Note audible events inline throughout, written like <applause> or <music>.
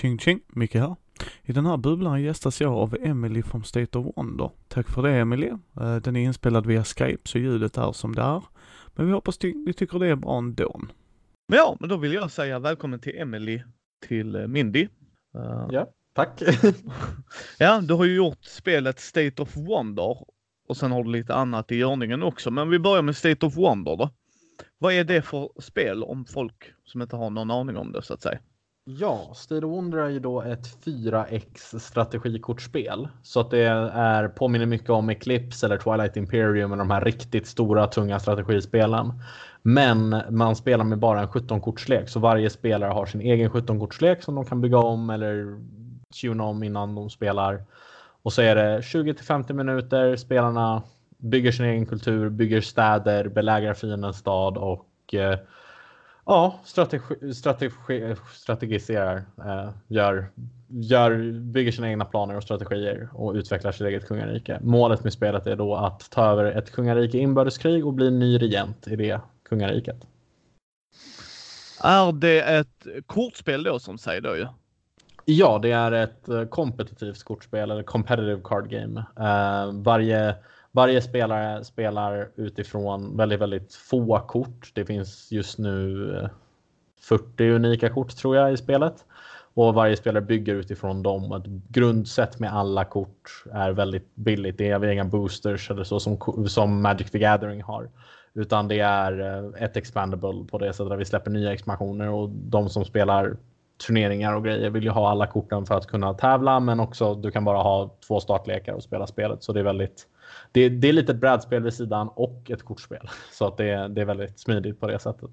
Ching ching, Micke här. I den här bubblan gästas jag av Emily från State of Wonder. Tack för det Emily. Eh, Den är inspelad via Skype så ljudet är som det är. Men vi hoppas ni tycker det är bra ändå. Men ja, men då vill jag säga välkommen till Emily till eh, Mindy. Eh, Ja, tack. <laughs> Ja, du har ju gjort spelet State of Wonder och sen har du lite annat i görningen också. Men vi börjar med State of Wonder då. Vad är det för spel om folk som inte har någon aning om det så att säga? Ja, State of Wonder är ju då ett 4X strategikortspel. Så att det är, påminner mycket om Eclipse eller Twilight Imperium med de här riktigt stora tunga strategispelen. Men man spelar med bara en 17-kortslek, så varje spelare har sin egen 17-kortslek som de kan bygga om eller tuna om innan de spelar. Och så är det 20 till 50 minuter. Spelarna bygger sin egen kultur, bygger städer, belägrar fiendens stad och eh, ja, strategi, strategi, strategiserar, eh, gör, gör, bygger sina egna planer och strategier och utvecklar sitt eget kungarike. Målet med spelet är då att ta över ett kungarike inbördeskrig och bli ny regent i det kungariket. Är det ett kortspel då som säger då ju? Ja, det är ett eh, kompetitivt kortspel eller competitive card game. Eh, varje, varje spelare spelar utifrån väldigt, väldigt få kort. Det finns just nu eh, 40 unika kort tror jag i spelet. Och varje spelare bygger utifrån dem. Ett grundset med alla kort är väldigt billigt. Det är inga boosters eller så som, som Magic the Gathering har. Utan det är eh, ett expandable på det sättet vi släpper nya expansioner och de som spelar turneringar och grejer vill ju ha alla korten för att kunna tävla men också du kan bara ha två startlekar och spela spelet så det är väldigt det, det är lite ett brädspel vid sidan och ett kortspel <laughs> så att det, det är väldigt smidigt på det sättet.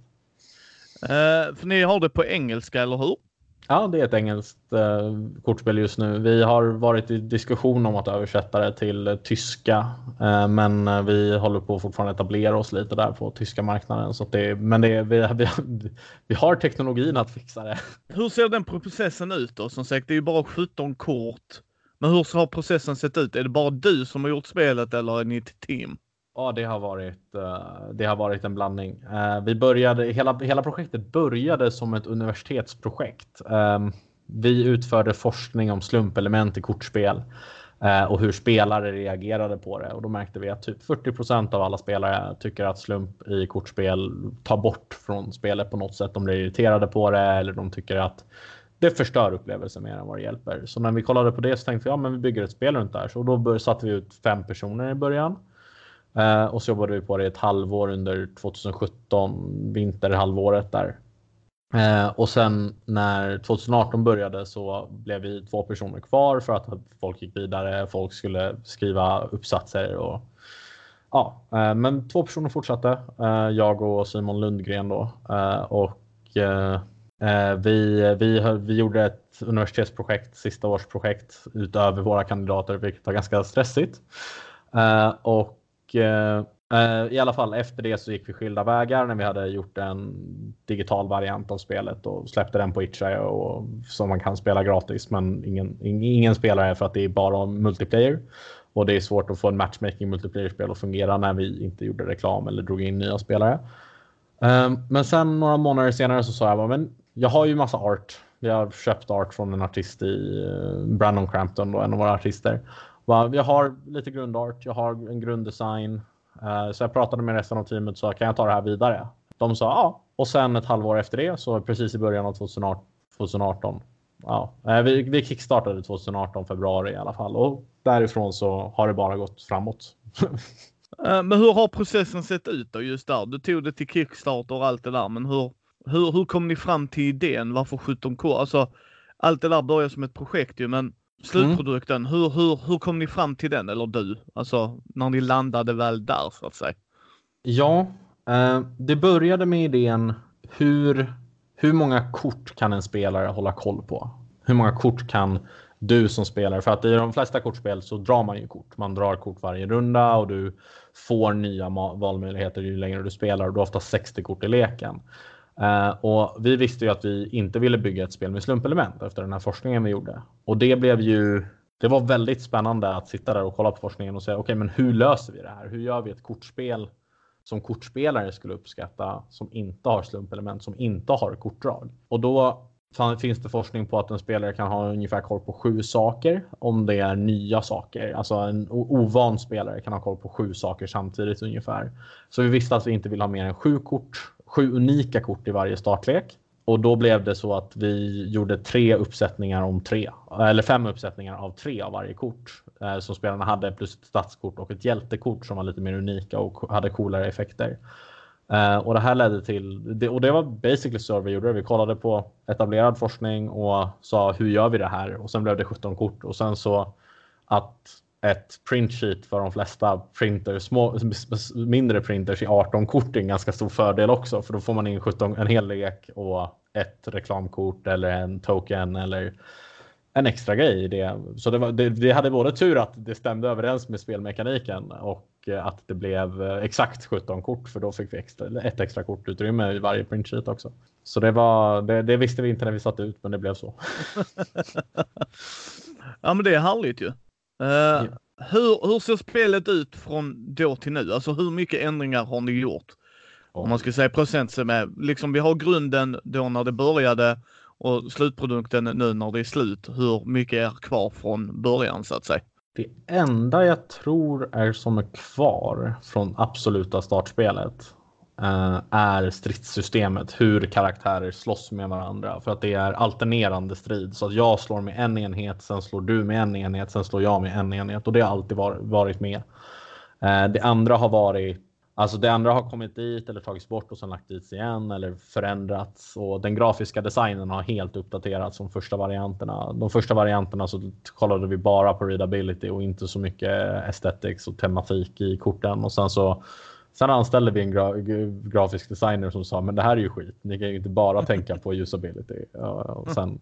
Eh, för ni har det på engelska, eller hur? Ja, det är ett engelskt eh, kortspel just nu. Vi har varit i diskussion om att översätta det till eh, tyska, eh, men eh, vi håller på att fortfarande etablera oss lite där på tyska marknaden. Så det, men det, vi, <laughs> vi, vi har teknologin att fixa det. Hur ser den processen ut då? Som sagt, det är ju bara 17 kort. Men hur har processen sett ut? Är det bara du som har gjort spelet eller är ni ett team? Ja, det har varit. Eh, det har varit en blandning. Eh, vi började hela hela projektet började som ett universitetsprojekt. Ehm, vi utförde forskning om slumpelement i kortspel eh, och hur spelare reagerade på det och då märkte vi att typ 40% av alla spelare tycker att slump i kortspel tar bort från spelet på något sätt. De blir irriterade på det eller de tycker att det förstör upplevelsen mer än vad det hjälper. Så när vi kollade på det så tänkte vi ja, men vi bygger ett spel runt det här. Så då bör, satte vi ut fem personer i början. Eh, och så jobbade vi på det ett halvår under 2017, vinterhalvåret där. Eh, och sen när 2018 började så blev vi två personer kvar för att folk gick vidare, folk skulle skriva uppsatser och ja, eh, men två personer fortsatte. Eh, jag och Simon Lundgren då eh, och eh, Eh, vi, vi, vi gjorde ett universitetsprojekt, sista årsprojekt utöver våra kandidater, vilket var ganska stressigt. Eh, och eh, i alla fall efter det så gick vi skilda vägar när vi hade gjort en digital variant av spelet och släppte den på Itch.io och som man kan spela gratis men ingen, ingen spelare för att det är bara multiplayer. Och det är svårt att få en matchmaking multiplayer-spel att fungera när vi inte gjorde reklam eller drog in nya spelare. Men sen några månader senare så sa jag men jag har ju massa art. Vi har köpt art från en artist i eh, Brandon Crampton, då, en av våra artister. Jag har lite grundart, jag har en grunddesign. Eh, så jag pratade med resten av teamet så kan jag ta det här vidare? De sa ja. Och sen ett halvår efter det, så precis i början av 2018, ja, eh, vi, vi kickstartade 2018 februari i alla fall och därifrån så har det bara gått framåt. <laughs> Men hur har processen sett ut då just där? Du tog det till Kickstarter och allt det där, men hur, hur, hur kom ni fram till idén? Varför 17K? Alltså, allt det där börjar som ett projekt ju, men slutprodukten, hur, hur, hur kom ni fram till den? Eller du? Alltså, när ni landade väl där så att säga. Ja, eh, det började med idén hur, hur många kort kan en spelare hålla koll på? Hur många kort kan du som spelare? För att i de flesta kortspel så drar man ju kort. Man drar kort varje runda och du får nya valmöjligheter ju längre du spelar och du har ofta 60 kort i leken. Eh, och vi visste ju att vi inte ville bygga ett spel med slumpelement efter den här forskningen vi gjorde. Och det blev ju det var väldigt spännande att sitta där och kolla på forskningen och säga okej, men hur löser vi det här? Hur gör vi ett kortspel som kortspelare skulle uppskatta som inte har slumpelement, som inte har kortdrag? Och då finns det forskning på att en spelare kan ha ungefär koll på sju saker om det är nya saker. Alltså en ovan spelare kan ha koll på sju saker samtidigt ungefär. Så vi visste att vi inte vill ha mer än sju kort, sju unika kort i varje startlek. Och då blev det så att vi gjorde tre uppsättningar om tre, eller fem uppsättningar av tre av varje kort eh, som spelarna hade plus ett stadskort och ett hjältekort som var lite mer unika och hade coolare effekter. Eh, och det här ledde till, det, och det var basically så vi gjorde det. Vi kollade på etablerad forskning och sa hur gör vi det här? Och sen blev det 17 kort och sen så att ett print sheet för de flesta printers, små, mindre printers i 18 kort är en ganska stor fördel också för då får man in 17, en hel lek och ett reklamkort eller en token eller en extra grej i det. Så det, var, det, det, hade både tur att det stämde överens med spelmekaniken och eh, att det blev eh, exakt 17 kort för då fick vi extra, ett extra kortutrymme i varje printsheet också. Så det, var, det, det visste vi inte när vi satte ut men det blev så. <laughs> ja men det är härligt ju. Uh, ja. hur, hur ser spelet ut från då till nu? Alltså hur mycket ändringar har ni gjort? Om man ska säga procent med, liksom vi har grunden då när det började och slutprodukten nu när det är slut, hur mycket är kvar från början så att säga? Det enda jag tror är som är kvar från absoluta startspelet Eh, är stridssystemet, hur karaktärer slåss med varandra. För att det är alternerande strid. Så att jag slår med en enhet, sen slår du med en enhet, sen slår jag med en enhet. Och det har alltid varit med. Eh, det andra har varit Alltså det andra har kommit dit eller tagits bort och sen lagt dit igen eller förändrats och den grafiska designen har helt uppdaterats som första varianterna. De första varianterna så kollade vi bara på readability och inte så mycket estetics och tematik i korten och sen så Sen anställde vi en gra grafisk designer som sa men det här är ju skit. Ni kan ju inte bara <laughs> tänka på usability. Och sen,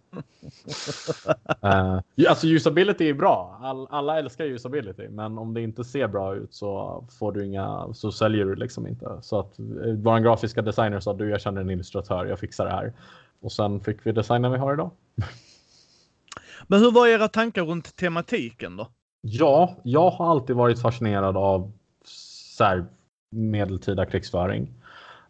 uh, <laughs> alltså usability är bra. All, alla älskar usability, men om det inte ser bra ut så får du inga, så säljer du liksom inte. Så att uh, vår grafiska designer sa du, jag känner en illustratör, jag fixar det här. Och sen fick vi designen vi har idag. <laughs> men hur var era tankar runt tematiken då? Ja, jag har alltid varit fascinerad av så här, medeltida krigsföring.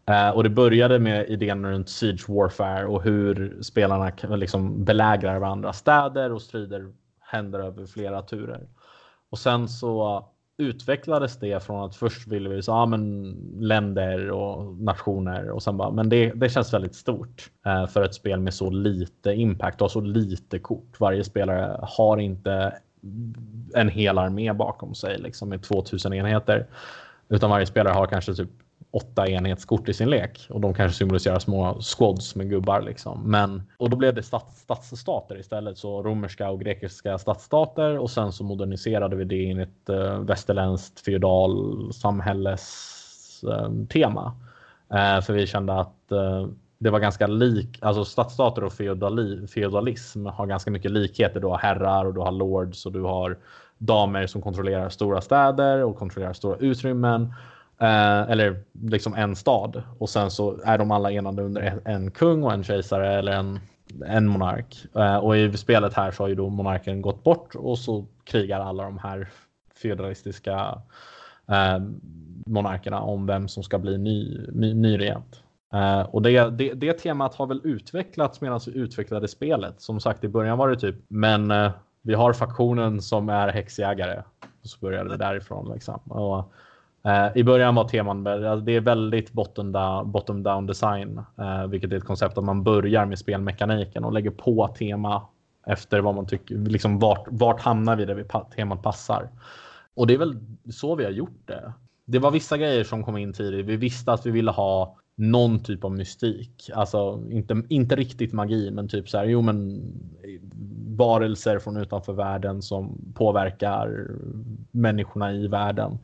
Eh, och det började med idén runt Siege Warfare och hur spelarna liksom belägrar varandra städer och strider händer över flera turer. Och sen så utvecklades det från att först ville vi säga ah, men länder och nationer och sen bara men det, det känns väldigt stort eh, för ett spel med så lite impact och så lite kort. Varje spelare har inte en hel armé bakom sig liksom med 2000 enheter. Utan varje spelare har kanske typ åtta enhetskort i sin lek och de kanske symboliserar små squads med gubbar liksom. Men och då blev det stats, stadsstater istället, så romerska och grekiska stadsstater och sen så moderniserade vi det in i ett äh, västerländskt feodal samhälles äh, tema. Äh, för vi kände att det var ganska lik, alltså stadsstater och feodali, feodalism har ganska mycket likheter. Du har herrar och du har lords och du har damer som kontrollerar stora städer och kontrollerar stora utrymmen. Eh, eller liksom en stad och sen så är de alla enade under en, en kung och en kejsare eller en, en monark. Eh, och i spelet här så har ju då monarken gått bort och så krigar alla de här feodalistiska eh, monarkerna om vem som ska bli ny, ny, ny regent. Uh, och det, det, det temat har väl utvecklats medan vi utvecklade spelet. Som sagt, i början var det typ, men uh, vi har faktionen som är häxjägare. Och så började vi därifrån. Liksom. Och, eh, I början var teman, det är väldigt bottom down, bottom down design, eh, vilket är ett koncept att man börjar med spelmekaniken och lägger på tema efter vad man tycker, liksom vart, vart hamnar vi där vi, temat passar. Och det är väl så vi har gjort det. Det var vissa grejer som kom in tidigt. Vi visste att vi ville ha någon typ av mystik. Alltså inte, inte riktigt magi, men typ så här, jo men varelser från utanför världen som påverkar människorna i världen.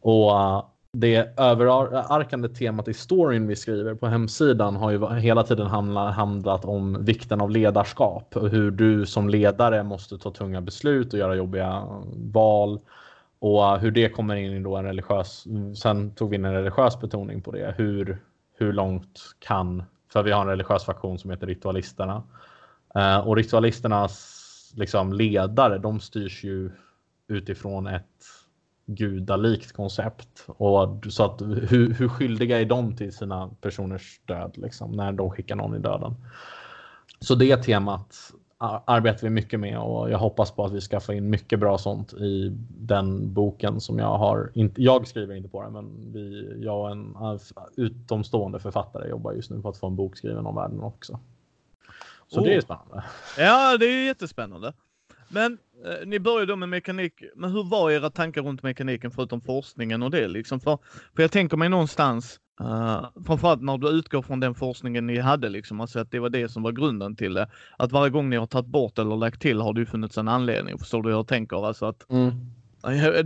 Och uh, det överarkande temat i storyn vi skriver på hemsidan har ju hela tiden handlat om vikten av ledarskap och hur du som ledare måste ta tunga beslut och göra jobbiga val och eh, hur det kommer in i då en religiös. Sen tog vi in en religiös betoning på det. Hur, hur långt kan, för vi har en religiös faktion som heter ritualisterna Eh, och ritualisternas liksom, ledare, de styrs ju utifrån ett gudalikt koncept. Och så att hur, hur skyldiga är de till sina personers död liksom, när de skickar någon i döden? så det temat arbetar vi mycket med och jag hoppas på att vi ska få in mycket bra sånt i den boken som jag har. jag skriver inte på den, men vi, jag och en utomstående författare jobbar just nu på att få en bok skriven om världen också. Så oh. det är spännande. Ja, det är jättespännande. Men eh, ni började då med mekanik. Men hur var era tankar runt mekaniken förutom forskningen och det liksom? För, för jag tänker mig någonstans Uh, framförallt när du utgår från den forskningen ni hade, liksom, alltså att det var det som var grunden till det. Att varje gång ni har tagit bort eller lagt till har det ju funnits en anledning. Förstår du hur jag tänker? Alltså att, mm.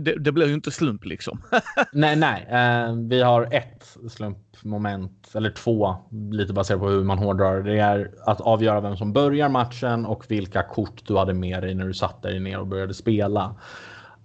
det, det, blir ju inte slump liksom. <laughs> nej, nej. Uh, vi har ett slumpmoment, eller två, lite baserat på hur man hårdrar. Det är att avgöra vem som börjar matchen och vilka kort du hade med dig när du satte dig ner och började spela.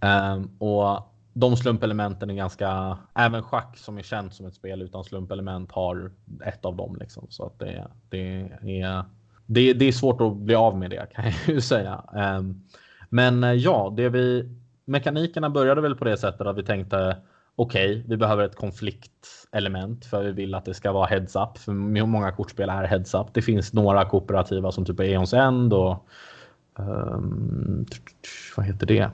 Uh, och de slumpelementen är ganska, även schack som är känt som ett spel utan slumpelement har ett av dem liksom. Så att det, det är, det, det är svårt att bli av med det kan jag ju säga. Ehm, men eh, ja, det vi, mekanikerna började väl på det sättet att vi tänkte okej, okay, vi behöver ett konfliktelement för vi vill att det ska vara heads up. För många kortspel är heads up. Det finns några kooperativa som typ Eons End och um, vad heter det?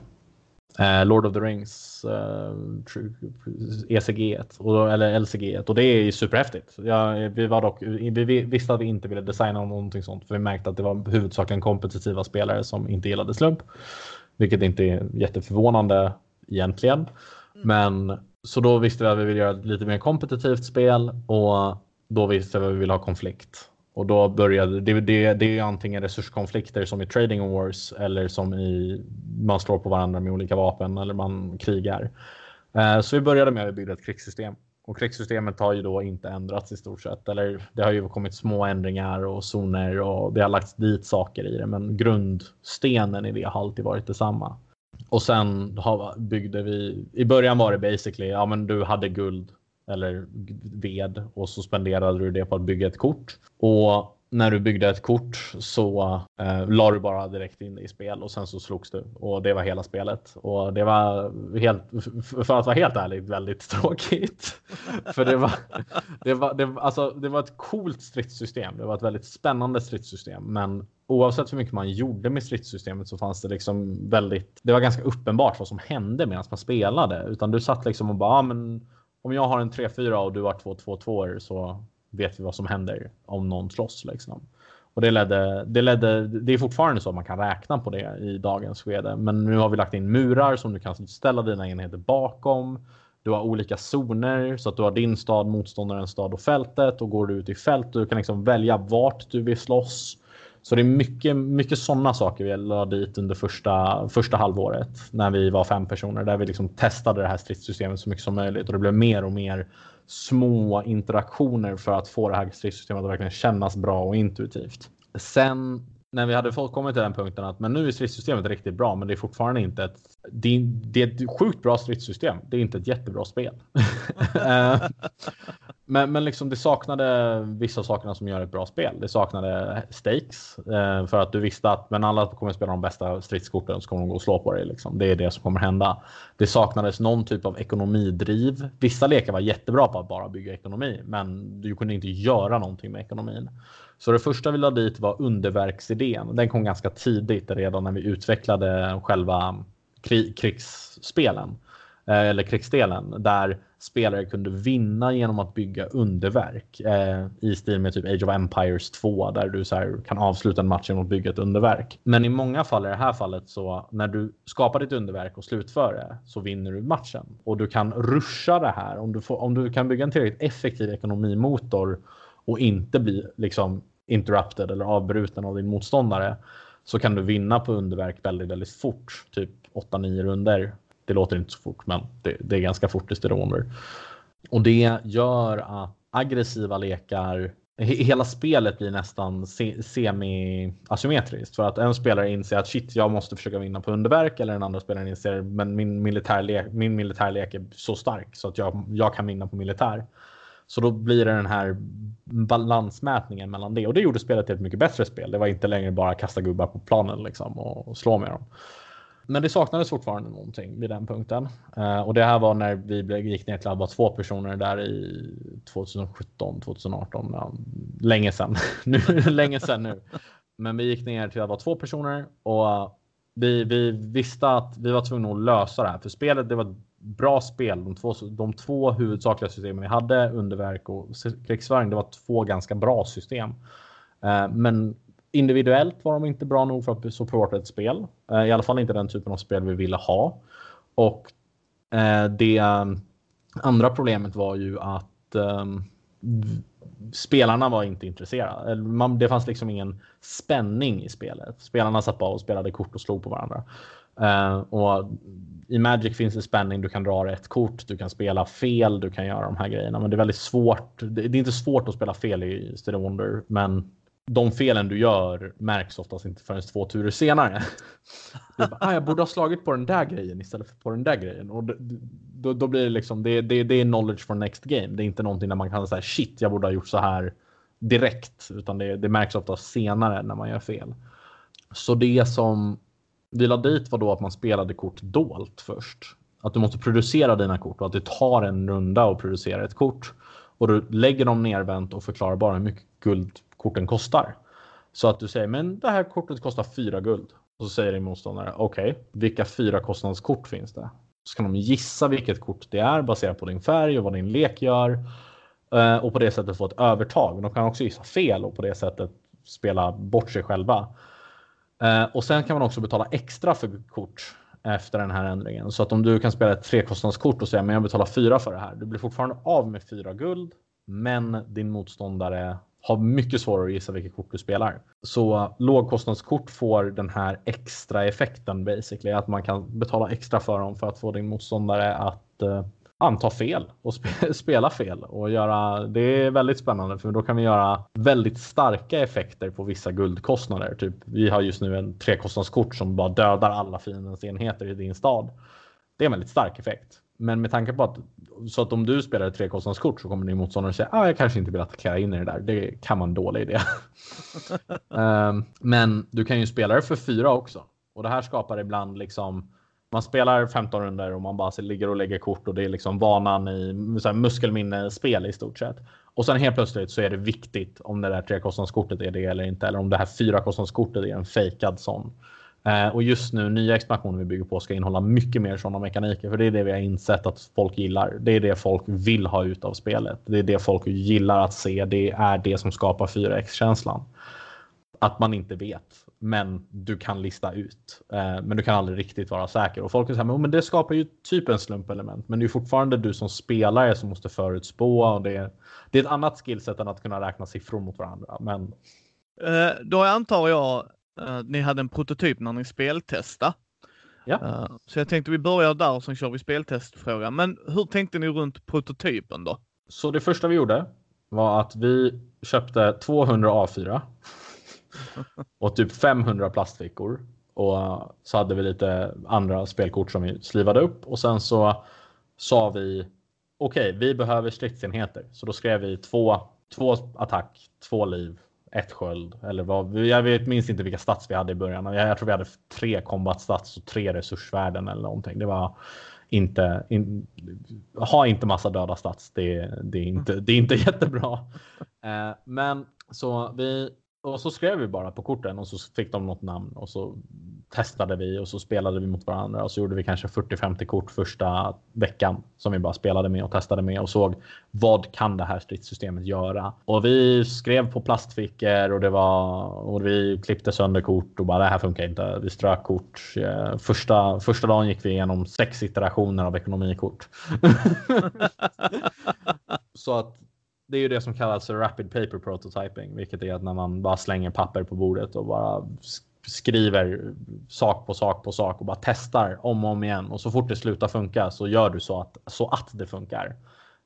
Eh, Lord of the Rings uh, ECG och, eller LCG och det är superhäftigt. Ja, vi, var dock, vi visste att vi inte ville designa någonting sånt för vi märkte att det var huvudsakligen kompetitiva spelare som inte gillade slump. Vilket inte är jätteförvånande egentligen. Mm. Men så då visste vi att vi ville göra ett lite mer kompetitivt spel och då visste vi att vi ville ha konflikt. Och då började det, det, det är antingen resurskonflikter som i Trading Wars eller som i man slår på varandra med olika vapen eller man krigar. Eh, så vi började med att bygga ett krigssystem och krigssystemet har ju då inte ändrats i stort sett. Eller det har ju kommit små ändringar och zoner och det har lagts dit saker i det. Men grundstenen i det har alltid varit detsamma. Och sen byggde vi. I början var det basically ja, men du hade guld eller ved och så spenderade du det på att bygga ett kort. Och när du byggde ett kort så eh, la du bara direkt in i spel och sen så slogs du och det var hela spelet. Och det var helt, för att vara helt ärlig, väldigt <laughs> tråkigt. för det var, det var, det, alltså, det var ett coolt stridssystem. Det var ett väldigt spännande stridssystem, men oavsett hur mycket man gjorde med stridssystemet så fanns det liksom väldigt, det var ganska uppenbart vad som hände medan man spelade. Utan du satt liksom och bara, ah, men om jag har en 3-4 och du har två 2-2 så vet vi vad som händer om någon slåss. Liksom. Och det ledde, det ledde, det är fortfarande så att man kan räkna på det i dagens skede. Men nu har vi lagt in murar som du kan ställa dina enheter bakom. Du har olika zoner så att du har din stad, motståndarens stad och fältet och går du ut i fält. Du kan liksom välja vart du vill slåss. Så det är mycket, mycket sådana saker vi la dit under första, första halvåret när vi var fem personer där vi liksom testade det här stridssystemet så mycket som möjligt och det blev mer och mer små interaktioner för att få det här stridssystemet att verkligen kännas bra och intuitivt. Sen när vi hade kommit till den punkten att men nu är stridssystemet riktigt bra, men det är fortfarande inte ett. Det är, det är ett sjukt bra stridssystem. Det är inte ett jättebra spel. <laughs> Eh, men, men liksom det saknade vissa sakerna som gör ett bra spel. Det saknade stakes eh, för att du visste att men alla kommer spela de bästa stridskorten så kommer de gå och slå på dig. Liksom. Det är det som kommer hända. Det saknades någon typ av ekonomidriv. Vissa lekar var jättebra på att bara bygga ekonomi, men du kunde inte göra någonting med ekonomin. Så det första vi lade dit var underverksidén. Den kom ganska tidigt redan när vi utvecklade själva krigsspelen eh, eller krigsdelen där spelare kunde vinna genom att bygga underverk eh, i stil med typ Age of Empires 2 där du så här, kan avsluta en match genom att bygga ett underverk. Men i många fall i det här fallet så när du skapar ditt underverk och slutför det så vinner du matchen och du kan ruscha det här om du, får, om du kan bygga en tillräckligt effektiv ekonomimotor och inte bli liksom interrupted eller avbruten av din motståndare så kan du vinna på underverk väldigt, väldigt fort. Typ 8-9 runder. Det låter inte så fort, men det, det är ganska fort i Steromer. Och det gör att aggressiva lekar Hela spelet blir nästan semi-asymmetriskt för att en spelare inser att shit, jag måste försöka vinna på underverk eller den andra spelaren inser men min militärlek, min militärlek är så stark så att jag, jag kan vinna på militär. Så då blir det den här balansmätningen mellan det och det gjorde spelet till ett mycket bättre spel. Det var inte längre bara kasta gubbar på planen liksom och, slå med dem. Men det saknades fortfarande någonting vid den punkten. Eh, och det här var när vi gick ner till att vara två personer där i 2017, 2018. Ja, länge sedan. <laughs> nu, länge sedan nu. Men vi gick ner till att vara två personer och vi, vi visste att vi var tvungna att lösa det här. För spelet, det var bra spel. De två, de två huvudsakliga systemen vi hade, underverk och krigsföring, det var två ganska bra system. Eh, men individuellt var de inte bra nog för att supporta ett spel. Eh, I alla fall inte den typen av spel vi ville ha. Och eh, det andra problemet var ju att ehm, spelarna var inte intresserade. Man, det fanns liksom ingen spänning i spelet. Spelarna satt bara och spelade kort och slog på varandra. Uh, och I Magic finns det spänning. Du kan dra rätt kort, du kan spela fel, du kan göra de här grejerna. Men det är väldigt svårt. Det, det är inte svårt att spela fel i Steady Wonder, men de felen du gör märks oftast inte förrän två turer senare. <laughs> bara, ah, jag borde ha slagit på den där grejen istället för på den där grejen. Och då, då blir det liksom, det, det, det är knowledge for next game. Det är inte någonting där man kan säga shit, jag borde ha gjort så här direkt. Utan det, det märks oftast senare när man gör fel. Så det som vi la dit var då att man spelade kort dolt först. Att du måste producera dina kort och att det tar en runda att producera ett kort. Och du lägger dem nervänt och förklarar bara hur mycket guld korten kostar. Så att du säger, men det här kortet kostar fyra guld. Och så säger din motståndare, okej, okay, vilka fyra kostnadskort finns det? Så kan de gissa vilket kort det är baserat på din färg och vad din lek gör. Eh, och på det sättet få ett övertag. De kan också gissa fel och på det sättet spela bort sig själva. Eh, och sen kan man också betala extra för kort efter den här ändringen. Så att om du kan spela ett trekostnadskort och säga men jag betalar fyra för det här. Du blir fortfarande av med fyra guld. Men din motståndare har mycket svårare att gissa vilket kort du spelar. Så lågkostnadskort får den här extra effekten basically. Att man kan betala extra för dem för att få din motståndare att uh, anta fel och sp <laughs> spela fel. Och göra, det är väldigt spännande för då kan vi göra väldigt starka effekter på vissa guldkostnader. Typ, vi har just nu en trekostnadskort som bara dödar alla fiendens enheter i din stad. Det är en väldigt stark effekt. Men med tanke på att så att om du spelar ett trekostnadskort så kommer din motståndare säga ah, jag kanske inte vill attackera in i det där. Det kan vara en dålig idé. um, <laughs> men du kan ju spela det för fyra också. Och det här skapar ibland liksom man spelar 15 runder och man bara ligger och lägger kort och det är liksom vanan i muskelminnespel i stort sett. Och sen helt plötsligt så är det viktigt om det där trekostnadskortet är det eller inte. Eller om det här fyrakostnadskortet är en fejkad sån. Eh, och just nu, nya expansioner vi bygger på ska innehålla mycket mer sådana mekaniker. För det är det vi har insett att folk gillar. Det är det folk vill ha ut av spelet. Det är det folk gillar att se. Det är det som skapar 4X-känslan. Att man inte vet, men du kan lista ut. Eh, men du kan aldrig riktigt vara säker. Och folk säger men det skapar ju typ en slumpelement. Men det är fortfarande du som spelare som måste förutspå. Och det, är, det är ett annat skillset än att kunna räkna siffror mot varandra. Men... Eh, då antar jag Uh, ni hade en prototyp när ni speltestade. Ja. Så jag tänkte vi börjar där och sen kör vi speltestfrågan. Men hur tänkte ni runt prototypen då? Så det första vi gjorde var att vi köpte 200 A4 och typ 500 plastfickor. Och eh, så hade vi lite andra spelkort som vi slivade upp och sen så sa vi okej, okay, vi behöver stridsenheter. Så då skrev vi två, två attack, två liv ett sköld. Eller vad, jag vet, minns inte vilka stats vi hade i början. Jag, jag tror vi hade tre combat stats och tre resursvärden eller någonting. Det var inte, in, ha inte massa döda stats. Det, det, är, inte, det är inte <laughs> jättebra. Eh, men så vi och så skrev vi bara på korten och så fick de något namn och så testade vi och så spelade vi mot varandra och så gjorde vi kanske 40-50 kort första veckan som vi bara spelade med och testade med och såg vad kan det här stridssystemet göra? Och vi skrev på plastfickor och det var och vi klippte sönder kort och bara det här funkar inte. Vi strök kort. Första, första dagen gick vi igenom sex iterationer av ekonomikort. <laughs> så att det är ju det som kallas rapid paper prototyping, vilket är att när man bara slänger papper på bordet och bara skriver sak på sak på sak och bara testar om och om igen. Och så fort det slutar funka så gör du så att, så att det funkar.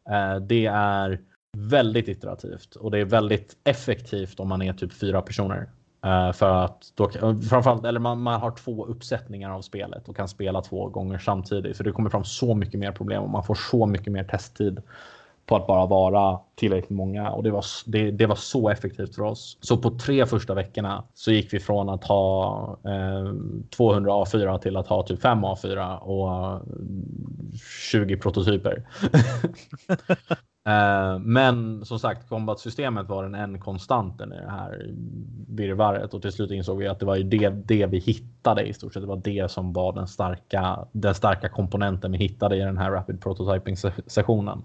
Eh, det är väldigt iterativt och det är väldigt effektivt om man är typ fyra personer. Eh, för att då, eh, framförallt, eller man, man har två uppsättningar av spelet och kan spela två gånger samtidigt. För det kommer fram så mycket mer problem och man får så mycket mer testtid på att bara vara tillräckligt många och det var, det, det var så effektivt för oss. Så på tre första veckorna så gick vi från att ha eh, 200 A4 till att ha typ 5 A4 och mm, 20 prototyper. <laughs> Eh, men som sagt, kombatsystemet var den en konstanten i det här virrvarret och till slut insåg vi att det var ju det, det vi hittade i stort sett. Det var det som var den starka, den starka komponenten vi hittade i den här Rapid Prototyping sessionen.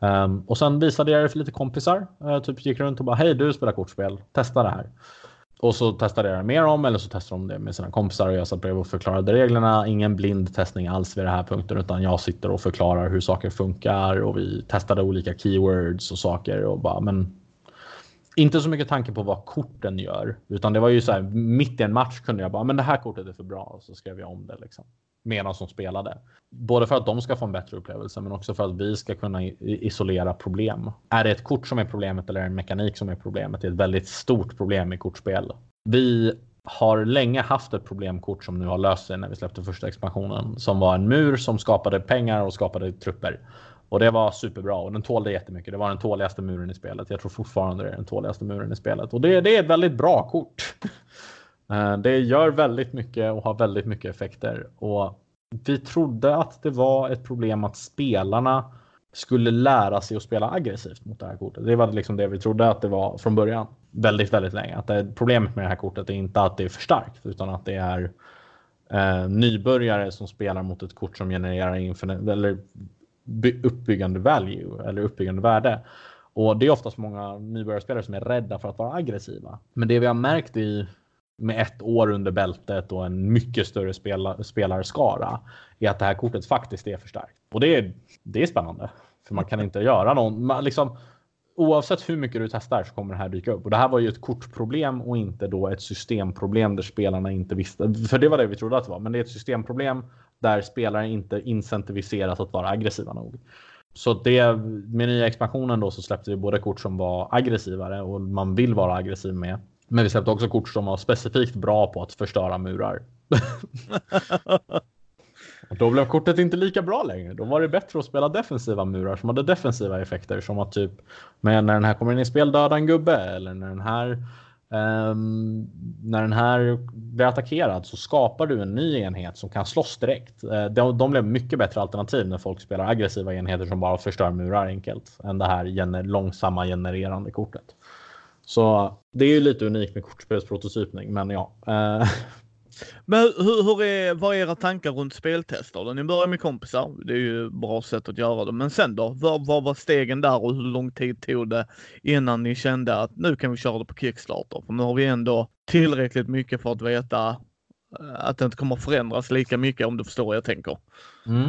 Um, och sen visade jag det för lite kompisar. Uh, typ gick runt och bara hej du spelar kortspel, testa det här. Och så testade jag det mer om eller så testade de det med sina kompisar och jag satt bredvid och förklarade reglerna. Ingen blind testning alls vid den här punkten utan jag sitter och förklarar hur saker funkar och vi testade olika keywords och saker och bara men inte så mycket tanke på vad korten gör utan det var ju så här mitt i en match kunde jag bara men det här kortet är för bra och så skrev jag om det liksom medan de spelade. Både för att de ska få en bättre upplevelse men också för att vi ska kunna isolera problem. Är det ett kort som är problemet eller är det en mekanik som är problemet? Det är ett väldigt stort problem i kortspel. Vi har länge haft ett problemkort som nu har löst sig när vi släppte första expansionen som var en mur som skapade pengar och skapade trupper. Och det var superbra och den tålde jättemycket. Det var den tåligaste muren i spelet. Jag tror fortfarande det är den tåligaste muren i spelet och det, det är ett väldigt bra kort. <laughs> Eh, det gör väldigt mycket och har väldigt mycket effekter och vi trodde att det var ett problem att spelarna skulle lära sig att spela aggressivt mot det här kortet. Det var liksom det vi trodde att det var från början. Väldigt, väldigt länge. Att det, problemet med det här kortet är inte att det är för starkt utan att det är eh, nybörjare som spelar mot ett kort som genererar infinite, eller uppbyggande value eller uppbyggande värde. Och det är oftast många nybörjarspelare som är rädda för att vara aggressiva. Men det vi har märkt i med ett år under bältet och en mycket större spela, spelarskara är att det här kortet faktiskt är för starkt. Och det är, det är spännande. För man kan inte göra någon, man, liksom, oavsett hur mycket du testar så kommer det här dyka upp. Och det här var ju ett kortproblem och inte då ett systemproblem där spelarna inte visste. För det var det vi trodde att det var. Men det är ett systemproblem där spelare inte incentiviseras att vara aggressiva nog. Så det, med nya expansionen då så släppte vi både kort som var aggressivare och man vill vara aggressiv med men vi släppte också kort som var specifikt bra på att förstöra murar. <laughs> då blev kortet inte lika bra längre. Då var det bättre att spela defensiva murar som hade defensiva effekter som att typ men när den här kommer in i spel döda en gubbe eller när den här um, när den här blir attackerad så skapar du en ny enhet som kan slåss direkt. Uh, de, de blev mycket bättre alternativ när folk spelar aggressiva enheter som bara förstör murar enkelt än det här gener långsamma genererande kortet. Så det är ju lite unikt med kortspelsprototypning, men ja. Eh. <laughs> Men hur, hur är, vad är era tankar runt speltester? Ni börjar med kompisar, det är ju ett bra sätt att göra det. Men sen då? Vad, vad var stegen där och hur lång tid tog det innan ni kände att nu kan vi köra det på Kickstarter? För nu har vi ändå tillräckligt mycket för att veta eh, att det inte kommer förändras lika mycket om du förstår vad jag tänker. Mm.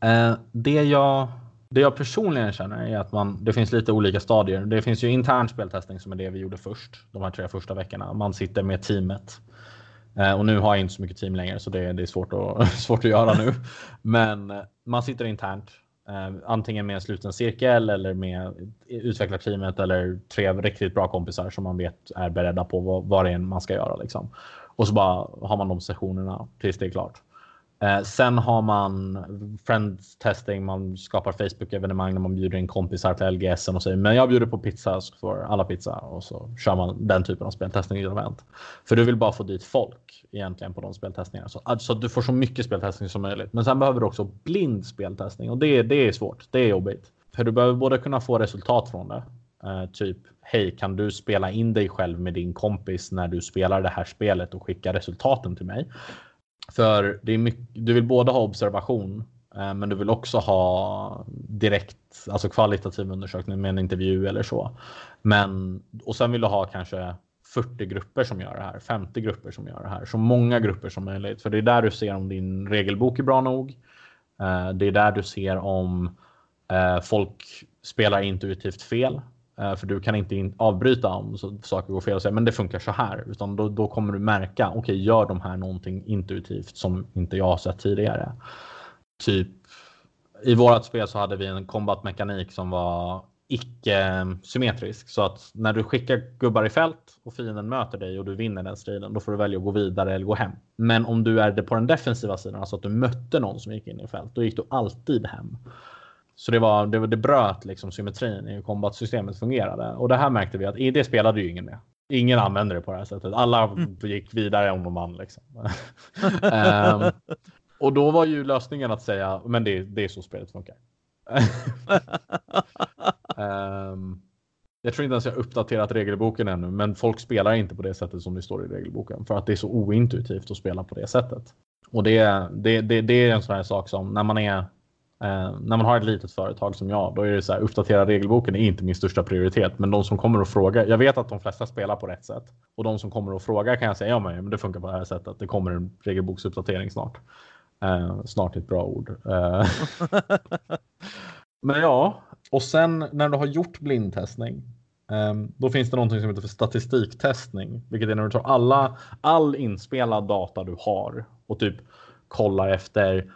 Eh, det jag det jag personligen känner är att man, det finns lite olika stadier. Det finns ju intern speltestning som är det vi gjorde först, de här tre första veckorna. Man sitter med teamet. Eh, och nu har jag inte så mycket team längre så det, det är svårt att, <laughs> svårt att göra nu. Men eh, man sitter internt. Eh, antingen med en sluten cirkel eller med utvecklarteamet eller tre riktigt bra kompisar som man vet är beredda på vad, vad det är man ska göra. Liksom. Och så bara har man de sessionerna tills det är klart. Eh, sen har man friends testing, man skapar Facebook-evenemang när man bjuder in kompisar till LGS och säger men jag bjuder på pizza så får alla pizza och så kör man den typen av speltestning i event. För du vill bara få dit folk egentligen på de speltestningarna så alltså, du får så mycket speltestning som möjligt. Men sen behöver du också blind speltestning och det, det är svårt. Det är jobbigt. För du behöver både kunna få resultat från det. eh, typ hej, kan du spela in dig själv med din kompis när du spelar det här spelet och skicka resultaten till mig? För det är mycket, du vill både ha observation eh, men du vill också ha direkt, alltså kvalitativ undersökning med en intervju eller så. Men, och sen vill du ha kanske 40 grupper som gör det här, 50 grupper som gör det här. Så många grupper som möjligt. För det är där du ser om din regelbok är bra nog. Eh, det är där du ser om eh, folk spelar intuitivt fel. Eh, för du kan inte avbryta om saker går fel och säga men det funkar så här. Utan då, då kommer du märka, okej okay, gör de här någonting intuitivt som inte jag har sett tidigare. Typ i vårat spel så hade vi en kombatmekanik som var icke eh, symmetrisk. Så att när du skickar gubbar i fält och fienden möter dig och du vinner den striden, då får du välja att gå vidare eller gå hem. Men om du är det på den defensiva sidan, alltså att du mötte någon som gick in i fält, då gick du alltid hem. Så det, var, det, det bröt liksom symmetrin i hur kombatsystemet fungerade. Och det här märkte vi att det spelade ju ingen med. Ingen använde det på det här sättet. Alla mm. gick vidare om de vann. Liksom. um, <laughs> och då var ju lösningen att säga men det, det är så spelet funkar. um, <laughs> jag tror inte ens jag uppdaterat regelboken ännu, men folk spelar inte på det sättet som det står i regelboken för att det är så ointuitivt att spela på det sättet. Och det, det, det, det är en sån här sak som när man är eh, när man har ett litet företag som jag, då är det så här uppdatera regelboken är inte min största prioritet. Men de som kommer och frågar, jag vet att de flesta spelar på rätt sätt och de som kommer och frågar kan jag säga ja, men det funkar på det här sättet. Det kommer en regelboksuppdatering snart. Eh, snart ett bra ord. Eh. <laughs> men ja, och sen när du har gjort blindtestning ehm, då finns det någonting som heter för statistiktestning, vilket är när du tar alla, all inspelad data du har och typ kollar efter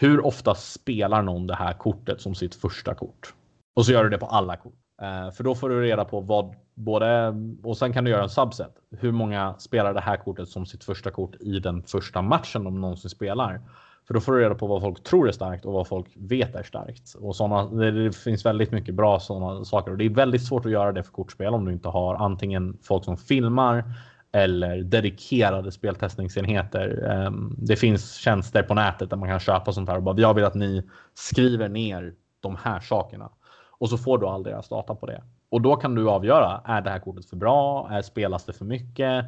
hur ofta spelar någon det här kortet som sitt första kort? Och så gör du det på alla kort. Eh, för då får du reda på vad både och sen kan du göra en subset. Hur många spelar det här kortet som sitt första kort i den första matchen de någonsin spelar? För då får du reda på vad folk tror är starkt och vad folk vet är starkt. Och såna, det, det finns väldigt mycket bra sådana saker och det är väldigt svårt att göra det för kortspel om du inte har antingen folk som filmar eller dedikerade speltestningsenheter. Ehm, det finns tjänster på nätet där man kan köpa sånt här och bara jag vill att ni skriver ner de här sakerna och så får du all deras data på det. Och då kan du avgöra. Är det här kortet för bra? Är spelas det för mycket?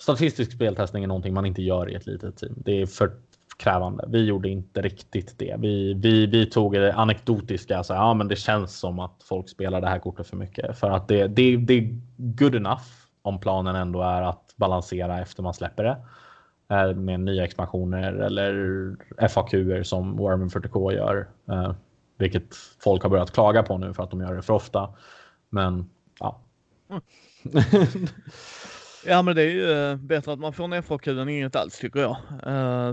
Statistisk speltestning är någonting man inte gör i ett litet team. Det är för krävande. Vi gjorde inte riktigt det. Vi, vi, vi tog det anekdotiska. Så, ja, men det känns som att folk spelar det här kortet för mycket för att det, det, det är good enough om planen ändå är att balansera efter man släpper det eh, med nya expansioner eller FAQ som Warhammer 40K gör, eh, vilket folk har börjat klaga på nu för att de gör det för ofta. Men ja. Mm. <laughs> Ja men det är ju eh, bättre att man får en FAQ än inget alls tycker jag.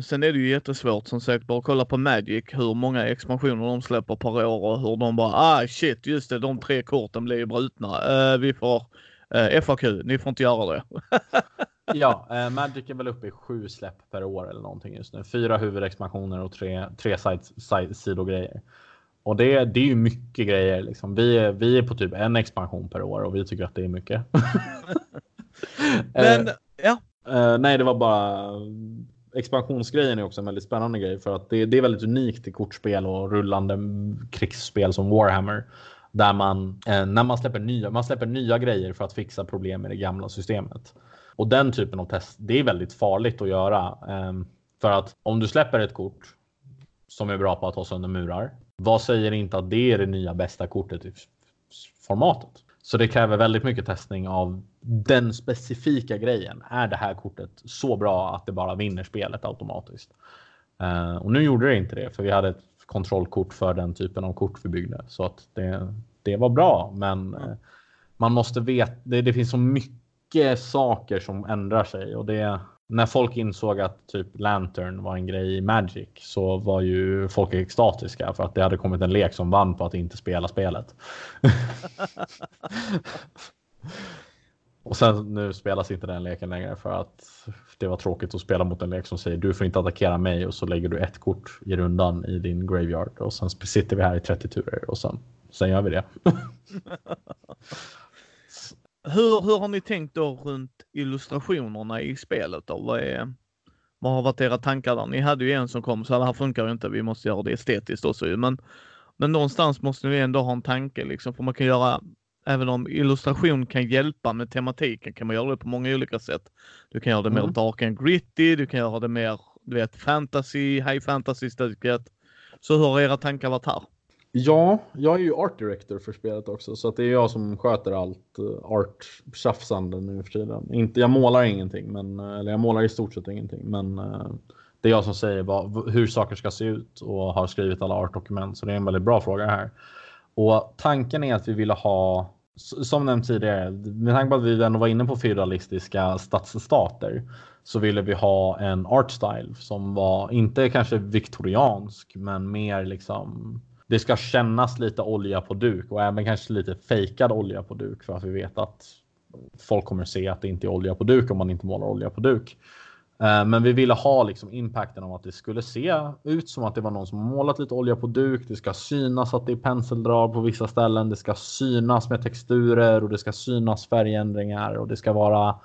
Sen är det ju jättesvårt som sagt bara kolla på Magic hur många expansioner de släpper per år och hur de bara ah shit just det de tre korten blir ju brutna. Vi får FAQ, ni får inte göra det. <laughs> ja, Magic är väl uppe i sju släpp per år eller någonting just nu. Fyra huvudexpansioner och tre, tre side, side, sidogrejer. Och det, det är ju mycket grejer. Liksom. Vi, är, vi är på typ en expansion per år och vi tycker att det är mycket. <laughs> Men, eh, ja. Eh, nej, det var bara expansionsgrejen är också en väldigt spännande grej för att det, det är väldigt unikt i kortspel och rullande krigsspel som Warhammer. Där man, eh, när man släpper nya, man släpper nya grejer för att fixa problem i det gamla systemet. Och den typen av test, det är väldigt farligt att göra. Ehm, för att om du släpper ett kort som är bra på att ta sönder murar. Vad säger inte att det är det nya bästa kortet i formatet? Så det kräver väldigt mycket testning av den specifika grejen. Är det här kortet så bra att det bara vinner spelet automatiskt? Uh, och nu gjorde det inte det, för vi hade ett kontrollkort för den typen av kort vi byggde. Så att det, det var bra, men uh, man måste veta. Det, det finns så mycket saker som ändrar sig och det när folk insåg att typ Lantern var en grej i Magic så var ju folk extatiska för att det hade kommit en lek som vann på att inte spela spelet. <laughs> <laughs> Och sen nu spelas inte den leken längre för att det var tråkigt att spela mot en lek som säger du får inte attackera mig och så lägger du ett kort i rundan i din graveyard och sen sitter vi här i 30 turer och sen, sen gör vi det. <laughs> Hur, hur har ni tänkt då runt illustrationerna i spelet då? Vad, är, vad har varit era tankar där? Ni hade ju en som kom så det här funkar ju inte, vi måste göra det estetiskt också men, men någonstans måste ni ändå ha en tanke liksom, för man kan göra Även om illustration kan hjälpa med tematiken kan man göra det på många olika sätt. Du kan göra det mm. mer dark and gritty, du kan göra det mer, du vet, fantasy, high fantasy-stuket. Så hur har era tankar varit här? Ja, jag är ju art director för spelet också så att det är jag som sköter allt uh, art tjafsande nu för tiden. Inte, jag målar ingenting, men, uh, eller jag målar i stort sett ingenting, men uh, det är jag som säger vad, hur saker ska se ut och har skrivit alla artdokument. Så det är en väldigt bra fråga här. Och tanken är att vi ville ha, som nämnt tidigare, med tanke på att vi ändå var inne på feudalistiska stadsstater så ville vi ha en art style som var inte kanske viktoriansk, men mer liksom det ska kännas lite olja på duk och även kanske lite fejkad olja på duk för att vi vet att folk kommer se att det inte är olja på duk om man inte målar olja på duk. Eh, men vi ville ha liksom impacten av att det skulle se ut som att det var någon som målat lite olja på duk. Det ska synas att det är penseldrag på vissa ställen. Det ska synas med texturer och det ska synas färgändringar och det ska vara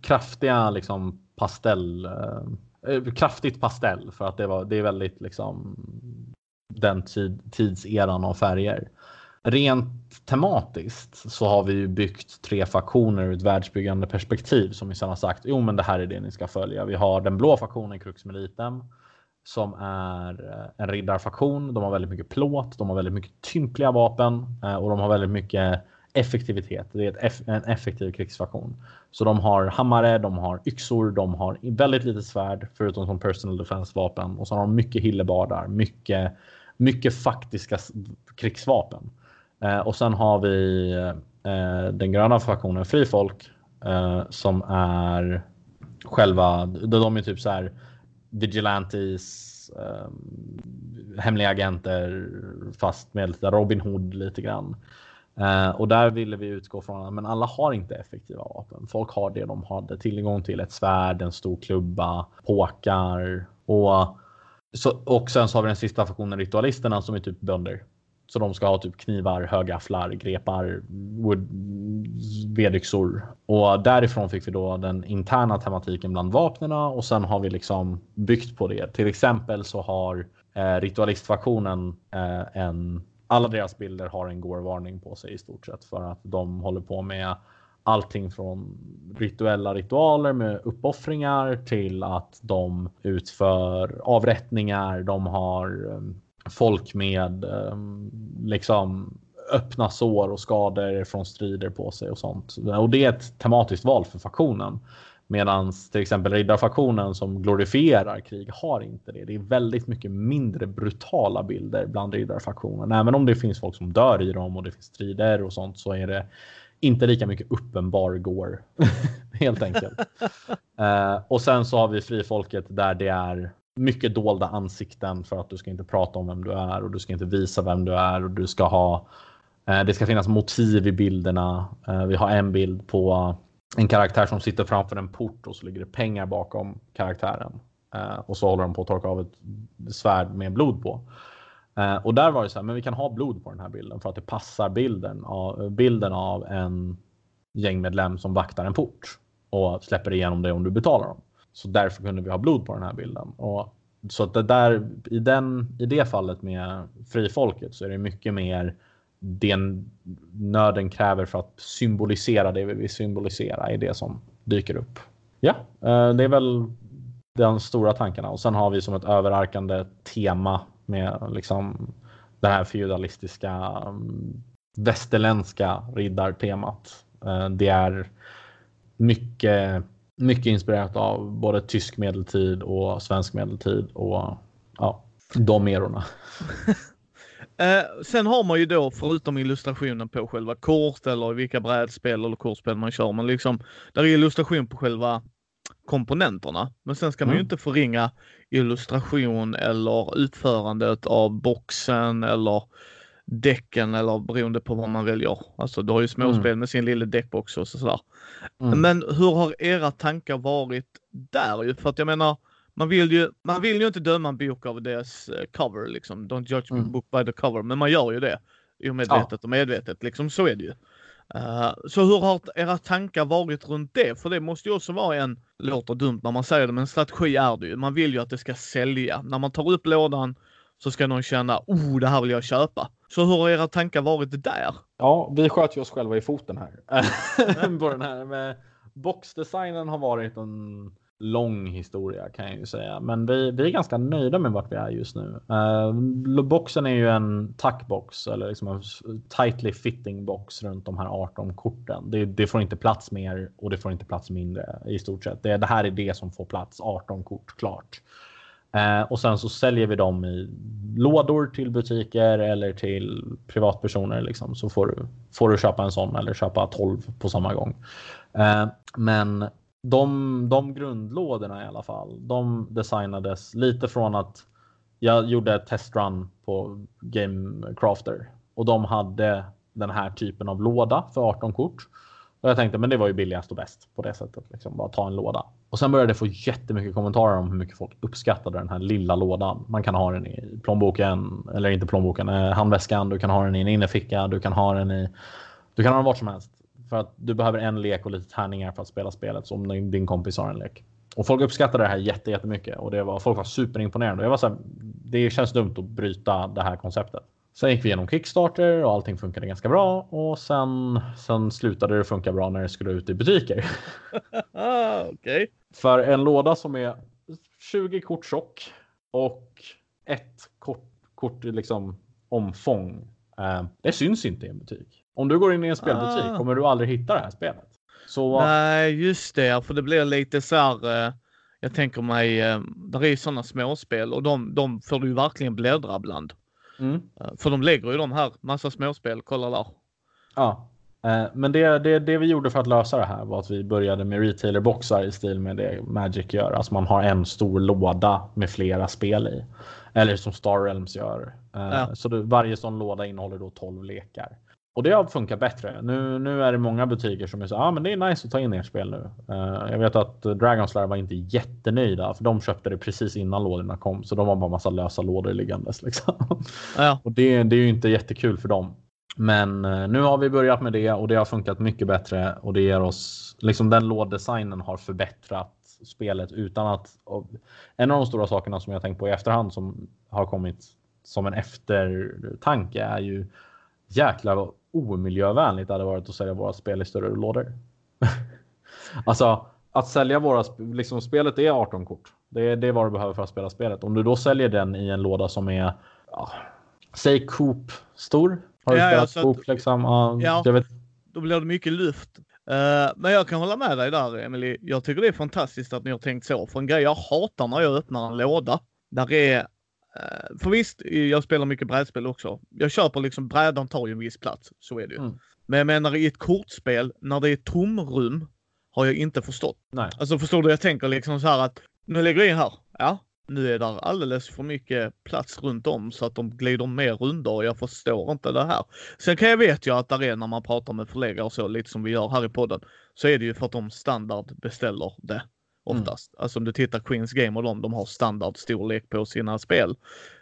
kraftiga liksom pastell. Eh, eh, kraftigt pastell för att det, var, det är väldigt liksom den tid, tidseran av färger. Rent tematiskt så har vi ju byggt tre faktioner ur ett världsbyggande perspektiv som vi sedan har sagt. Jo, men det här är det ni ska följa. Vi har den blå faktionen Crux Militem som är eh, en riddarfaktion. De har väldigt mycket plåt, de har väldigt mycket tympliga vapen eh, och de har väldigt mycket effektivitet. Det är ett, en effektiv krigsfaktion. Så de har hammare, de har yxor, de har väldigt lite svärd förutom som personal defense vapen och så har de mycket hillebardar, mycket, mycket faktiska krigsvapen. Eh, och sen har vi eh, den gröna faktionen Frifolk eh, som är själva, de är typ så här vigilantes, eh, hemliga agenter fast med lite Robin Hood lite grann. Eh, och där ville vi utgå från att men alla har inte effektiva vapen. Folk har det de hade tillgång till. Ett svärd, en stor klubba, påkar och, så, och sen så har vi den sista faktionen ritualisterna som är typ bönder. Så de ska ha typ knivar, högafflar, grepar, vedyxor. Och därifrån fick vi då den interna tematiken bland vapnena och sen har vi liksom byggt på det. Till exempel så har eh, ritualistfaktionen eh, en alla deras bilder har en gårvarning på sig i stort sett för att de håller på med allting från rituella ritualer med uppoffringar till att de utför avrättningar. De har eh, folk med um, liksom öppna sår och skador från strider på sig och sånt. Och det är ett tematiskt val för faktionen. Medan till exempel riddarfaktionen som glorifierar krig har inte det. Det är väldigt mycket mindre brutala bilder bland riddarfaktionen. Även om det finns folk som dör i dem och det finns strider och sånt så är det inte lika mycket uppenbar går <laughs> helt enkelt. uh, <laughs> och sen så har vi frifolket där det är mycket dolda ansikten för att du ska inte prata om vem du är och du ska inte visa vem du är och du ska ha. Eh, det ska finnas motiv i bilderna. Eh, vi har en bild på en karaktär som sitter framför en port och så ligger det pengar bakom karaktären. Eh, och så håller de på att torka av ett svärd med blod på. Eh, och där var det så här, men vi kan ha blod på den här bilden för att det passar bilden av, bilden av en gängmedlem som vaktar en port och släpper igenom det om du betalar dem. Så därför kunde vi ha blod på den här bilden. Och så att det där, i, den, i det fallet med frifolket så är det mycket mer det nöden kräver för att symbolisera det vi vill symbolisera är det som dyker upp. Ja, eh, det är väl de stora tankarna och sen har vi som ett överarkande tema med liksom det här feudalistiska mm, västerländska riddartemat. Eh, det är mycket, mycket inspirerat av både tysk medeltid och svensk medeltid och ja, de erorna. <laughs> Eh, sen har man ju då, förutom illustrationen på själva kort eller vilka brädspel eller kortspel man kör, men liksom, där är illustration på själva komponenterna. Men sen ska mm. man ju mm. inte förringa illustration eller utförandet av boxen eller däcken eller beroende på vad man väljer. Alltså du har ju småspel mm. med sin lilla däckbox och sådär. Mm. Men hur har era tankar varit där? För att jag menar, man vill ju, man vill ju inte döma en bok av dess eh, cover liksom. Don't judge mm. book by the cover. Men man gör ju det. Omedvetet ja. och medvetet liksom. Så är det ju. Uh, så hur har era tankar varit runt det? För det måste ju också vara en, låter dumt när man säger det, men strategi är det ju. Man vill ju att det ska sälja. När man tar upp lådan så ska någon känna, oh, det här vill jag köpa. Så hur har era tankar varit där? Ja, vi sköt ju oss själva i foten här. <laughs> På den här med boxdesignen har varit en lång historia kan jag ju säga. Men vi, vi är ganska nöjda med vart vi är just nu. Uh, boxen är ju en tackbox eller liksom en tightly fitting box runt de här 18 korten. Det, det, får inte plats mer och det får inte plats mindre i stort sett. Det, det här är det som får plats 18 kort klart. Eh, och sen så säljer vi dem i lådor till butiker eller till privatpersoner. Liksom. Så får du, får du köpa en sån eller köpa 12 på samma gång. Eh, men de, de grundlådorna i alla fall, de designades lite från att jag gjorde ett testrun på Gamecrafter och de hade den här typen av låda för 18 kort. Och jag tänkte, men det var ju billigast och bäst på det sättet. Liksom, bara ta en låda. Och sen började jag få jättemycket kommentarer om hur mycket folk uppskattade den här lilla lådan. Man kan ha den i plånboken, eller inte plånboken, eh, handväskan. Du kan ha den i en innerficka. Du kan ha den i. Du kan ha den vart som helst. För att du behöver en lek och lite tärningar för att spela spelet som din, din kompis har en lek. Och folk uppskattade det här jätte, jättemycket och det var, folk var superimponerade. Och jag var så här, det känns dumt att bryta det här konceptet. Sen gick vi igenom Kickstarter och allting funkade ganska bra och sen, sen slutade det funka bra när det skulle ut i butiker. <laughs> ah, okay. För en låda som är 20 kort tjock och ett kort, kort liksom omfång. Eh, det syns inte i en butik. Om du går in i en spelbutik ah. kommer du aldrig hitta det här spelet. Så, Nej, just det. För det blir lite så här. Eh, jag tänker mig, eh, där är sådana småspel och de, de får du ju verkligen bläddra bland. Mm. Eh, för de lägger ju de här, massa småspel, kolla där. Ja, eh, men det, det, det vi gjorde för att lösa det här var att vi började med retailerboxar i stil med det Magic gör. Alltså man har en stor låda med flera spel i. Eller som Star Realms gör. Eh, ja. Så det, varje sån låda innehåller då 12 lekar. Och det har funkat bättre. Nu, nu är det många butiker som är så ah, men det är nice att ta in ert spel nu. Uh, jag vet att Dragonslayer var inte jättenöjda för de köpte det precis innan lådorna kom så de har bara massa lösa lådor liggandes liksom. Ja. Och det, det är ju inte jättekul för dem. Men uh, nu har vi börjat med det och det har funkat mycket bättre och det ger oss liksom den låddesignen har förbättrat spelet utan att. en av de stora sakerna som jag tänkt på i efterhand som har kommit som en eftertanke är ju jäklar omiljövänligt det hade varit att sälja våra spel i större lådor. <laughs> alltså att sälja våra liksom spelet är 18 kort. Det är, det är vad du behöver för att spela spelet. Om du då säljer den i en låda som är ja, säg Coop stor. Har du ja, spelat ja, Coop liksom? Uh, ja, jag vet. då blir det mycket luft. Uh, men jag kan hålla med dig där Emily. Jag tycker det är fantastiskt att ni har tänkt så. För en grej jag hatar när jag öppnar en låda. Där är Eh, för visst, jag spelar mycket brädspel också. Jag köper liksom, brädan tar ju en viss plats. Så är det ju. Mm. Men jag menar i ett kortspel, när det är tomrum, har jag inte förstått. Nej. Alltså förstår du? Jag tänker liksom så här att, nu lägger jag in här. Ja, nu är där alldeles för mycket plats runt om så att de glider mer runda och jag förstår inte det här. Sen kan jag vet ju att där är när man pratar med förläggare och så, lite som vi gör här i podden, så är det ju för att de standard beställer det. Mm. oftast. Mm. Alltså om du tittar Queens Game och de, de har standardstorlek på sina spel.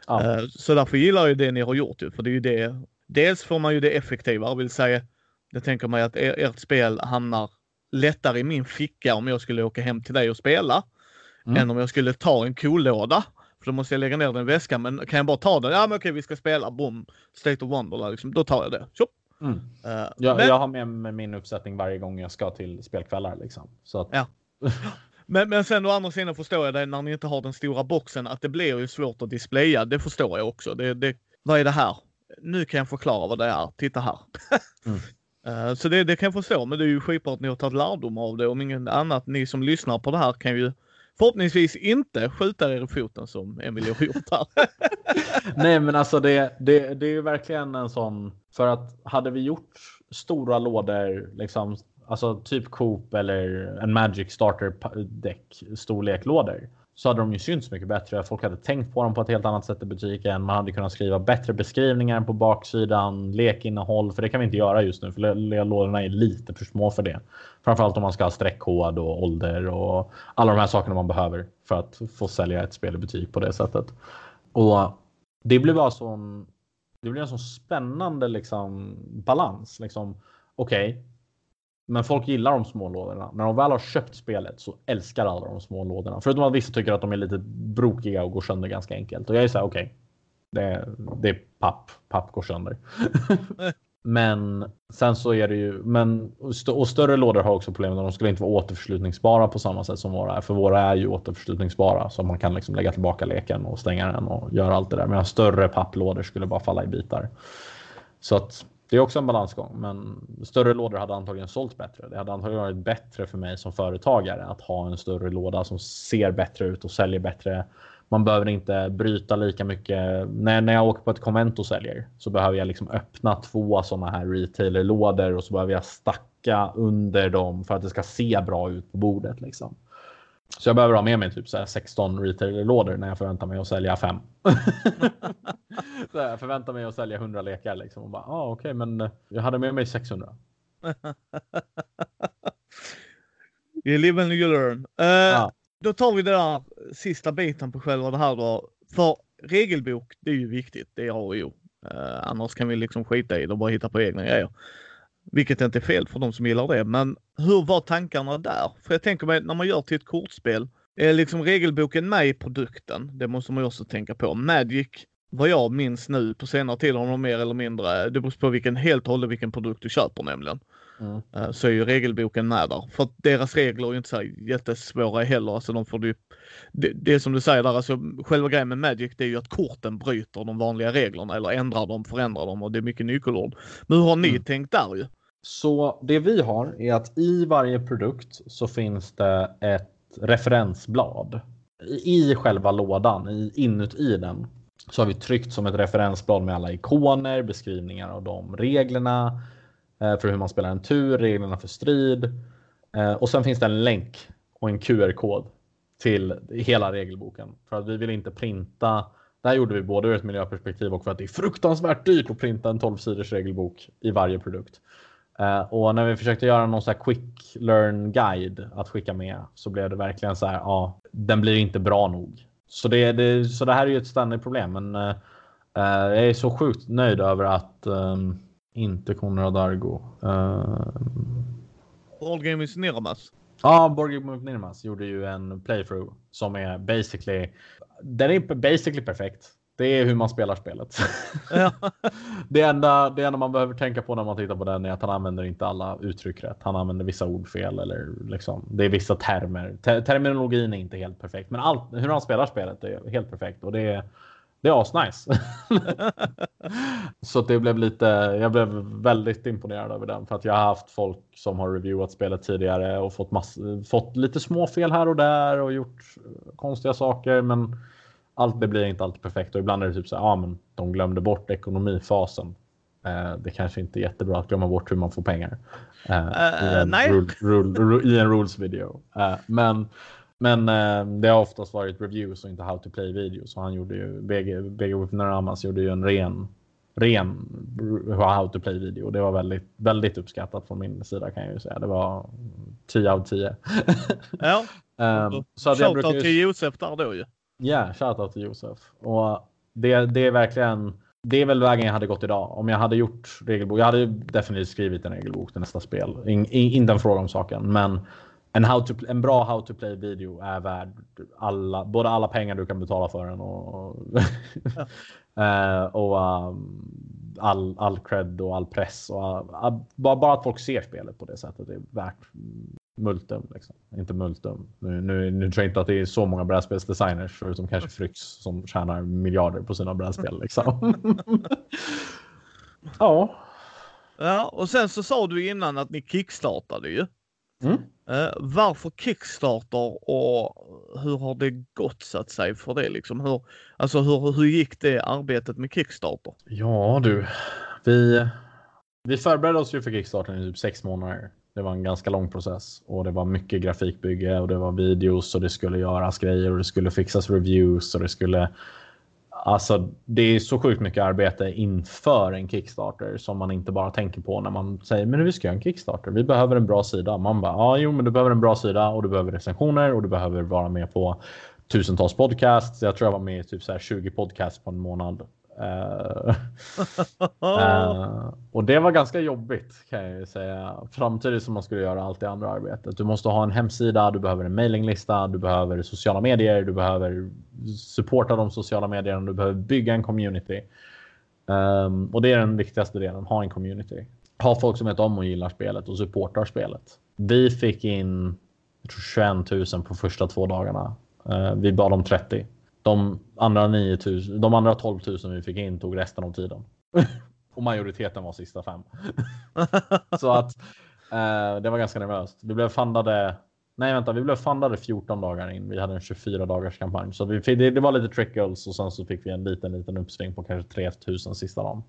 Ja. Uh, så därför gillar jag det ni har gjort ju, för det är ju det. Dels får man ju det effektivare, vill säga. Jag tänker mig att er, ert spel hamnar lättare i min ficka om jag skulle åka hem till dig och spela. Mm. Än om jag skulle ta en kolåda. För då måste jag lägga ner den i väskan. Men kan jag bara ta den? Ja men okej vi ska spela. Boom. State of Wonderland. Liksom. Då tar jag det. Mm. Uh, jag, men... jag, har med mig min uppsättning varje gång jag ska till spelkvällar. Liksom. Så att... ja. <laughs> Men, men sen å andra sidan förstår jag det när ni inte har den stora boxen att det blir ju svårt att displaya. Det förstår jag också. Det, det, vad är det här? Nu kan jag förklara vad det är. Titta här. <laughs> Mm. Uh, så det, det kan jag förstå, men det är ju skitbra att ni har tagit lärdom av det. Om inget annat, ni som lyssnar på det här kan ju förhoppningsvis inte skjuta er i foten som Emilio har gjort här. <laughs> Nej, men alltså det, det, det är ju verkligen en sån, för att hade vi gjort stora lådor, liksom alltså typ Coop eller en Magic starter deck storleklådor så hade de ju synts mycket bättre. Folk hade tänkt på dem på ett helt annat sätt i butiken. Man hade kunnat skriva bättre beskrivningar på baksidan, lekinnehåll, för det kan vi inte göra just nu för lådorna är lite för små för det. Framförallt om man ska ha streckkod och ålder och alla de här sakerna man behöver för att få sälja ett spel i butik på det sättet. Och det blir bara sån. Det blir en sån spännande liksom balans liksom. Okej, okay, men folk gillar de små lådorna. När de väl har köpt spelet så älskar alla de små lådorna. Förutom att vissa tycker att de är lite brokiga och går sönder ganska enkelt. Och jag är så här, okej. Okay, det, det, är papp. Papp går sönder. <laughs> men sen så är det ju, men och större lådor har också problem. De skulle inte vara återförslutningsbara på samma sätt som våra är. För våra är ju återförslutningsbara så man kan liksom lägga tillbaka leken och stänga den och göra allt det där. Medan större papplådor skulle bara falla i bitar. Så att det är också en balansgång, men större lådor hade antagligen sålt bättre. Det hade antagligen varit bättre för mig som företagare att ha en större låda som ser bättre ut och säljer bättre. Man behöver inte bryta lika mycket. När, när jag åker på ett konvent och säljer så behöver jag liksom öppna två sådana här retailerlådor och så behöver jag stacka under dem för att det ska se bra ut på bordet. Liksom. Så jag behöver ha med mig typ så 16 retailerlådor när jag förväntar mig att sälja fem. <laughs> så jag förväntar mig att sälja 100 lekar liksom. Och bara, ah, okej, okay, men jag hade med mig 600. <laughs> you live and you learn. Uh, ja. Då tar vi det där sista biten på själva det här då. För regelbok, det är ju viktigt. Det är A och. Uh, annars kan vi liksom skita i det och bara hitta på egna grejer. Vilket inte är fel för de som gillar det. Men hur var tankarna där? För jag tänker mig när man gör till ett kortspel är liksom regelboken med i produkten? Det måste man ju också tänka på. Magic, vad jag minns nu på senare tid de mer eller mindre, det beror på vilken, helt och hållet vilken produkt du köper nämligen. Mm. Eh, Så är ju regelboken med där. För att deras regler är ju inte så jättesvåra heller. Alltså de får du, det, det är som du säger där, alltså själva grejen med Magic det är ju att korten bryter de vanliga reglerna eller ändrar dem, förändrar dem och det är mycket nyckelord. Men hur har ni Mm. tänkt där ju? Så det vi har är att i varje produkt så finns det ett referensblad. I, själva lådan, inuti den, så har vi tryckt som ett referensblad med alla ikoner, beskrivningar av de reglerna eh, för hur man spelar en tur, reglerna för strid. Eh, och sen finns det en länk och en QR-kod till hela regelboken. För att vi vill inte printa. Det här gjorde vi både ur ett miljöperspektiv och för att det är fruktansvärt dyrt att printa en 12 sidors regelbok i varje produkt. Eh, och när vi försökte göra någon så här quick learn guide att skicka med så blev det verkligen så här. Ja, den blir inte bra nog. Så det, det, så det här är ju ett ständigt problem. Men eh, eh, jag är så sjukt nöjd över att ehm, inte Konrad Argo. Uh, All Game is Niramas. Ja, Borg Nirmas gjorde ju en playthrough som är basically. Den är basically perfekt. Det är hur man spelar spelet. Ja. <laughs> det, enda, det enda man behöver tänka på när man tittar på den är att han använder inte alla uttryck rätt. Han använder vissa ord fel eller liksom. Det är vissa termer. Te terminologin är inte helt perfekt, men allt hur han spelar spelet är helt perfekt och det är. Det är asnice. <laughs> så det blev lite. Jag blev väldigt imponerad över den för att jag har haft folk som har reviewat spelet tidigare och fått fått lite små fel här och där och gjort konstiga saker, men allt det blir inte alltid perfekt och ibland är det typ så här, ja, men de glömde bort ekonomifasen. Eh, det kanske inte är jättebra att glömma bort hur man får pengar. Eh, i, Eh, en rule, rule, ru- I en rules video. Eh, men men eh, det har oftast varit reviews och inte how to play videos. Så han gjorde ju, BG, BG Wipneramas gjorde ju en ren, ren how to play video. Det var väldigt, väldigt uppskattat från min sida kan jag ju säga. Det var 10 av 10. Ja, um, <laughs> så att jag brukar till Josef där då ju. Ja, shoutout till Josef. Och det, det är verkligen, det är väl vägen jag hade gått idag. Om jag hade gjort regelbok, jag hade definitivt skrivit en regelbok till nästa spel. In, in, inte en fråga om saken, men en, how to, en bra how to play video är värd alla, både alla pengar du kan betala för den och, <laughs> Eh, och um, all, all cred och all press. Och all, bara, bara att folk ser spelet på det sättet är värt multum. Liksom. Inte multum. Nu, nu, nu tror jag inte att det är så många brädspelsdesigners förutom kanske Fryx som tjänar miljarder på sina brädspel. <laughs> Liksom. <laughs> ja. Ja, och sen så sa du innan att ni kickstartade ju. Mm. Eh, varför Kickstarter och hur har det gått så att säga för det liksom? Hur, alltså hur, hur gick det arbetet med Kickstarter? Ja du. Vi, vi förberedde oss ju för Kickstarter i typ sex månader. Det var en ganska lång process och det var mycket grafikbygge och det var videos och det skulle göras grejer och det skulle fixas reviews och det skulle Alltså, det är så sjukt mycket arbete inför en Kickstarter som man inte bara tänker på när man säger men vi ska göra en Kickstarter. Vi behöver en bra sida. Man bara ja, jo, men du behöver en bra sida och du behöver recensioner och du behöver vara med på tusentals podcasts. Jag tror jag var med i typ så här 20 podcasts på en månad. Eh, eh, och det var ganska jobbigt kan jag ju säga. Samtidigt som man skulle göra allt det andra arbetet. Du måste ha en hemsida, du behöver en mailinglista, du behöver sociala medier, du behöver supporta de sociala medierna, du behöver bygga en community. Um, och det är den viktigaste delen, ha en community. Ha folk som vet om och gillar spelet och supportar spelet. Vi fick in 21 000 på första två dagarna. Uh, vi bad om 30. De andra 9 000, de andra 12 000 vi fick in tog resten av tiden. <laughs> och majoriteten var sista fem. <laughs> Så att eh, det var ganska nervöst. Vi blev fundade. Nej, vänta, vi blev fundade 14 dagar in. Vi hade en 24 dagars kampanj, så vi fick, det, det var lite trickles och sen så fick vi en liten, liten uppsving på kanske 3000 sista dagen.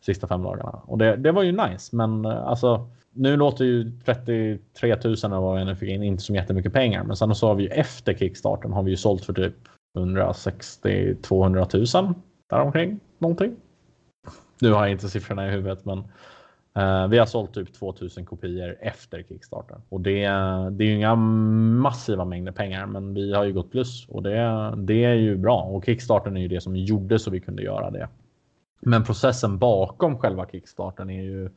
Sista fem dagarna och det, det var ju nice, men eh, alltså nu låter ju 33 000 eller vad vi nu fick in inte som jättemycket pengar, men sen så har vi ju efter kickstarten har vi ju sålt för typ 160 200 000 däromkring någonting. Nu har jag inte siffrorna i huvudet, men eh, vi har sålt typ 2000 kopior efter Kickstarter och det, det är ju inga massiva mängder pengar, men vi har ju gått plus och det, det är ju bra och Kickstarten är ju det som gjorde så vi kunde göra det. Men processen bakom själva Kickstarten är ju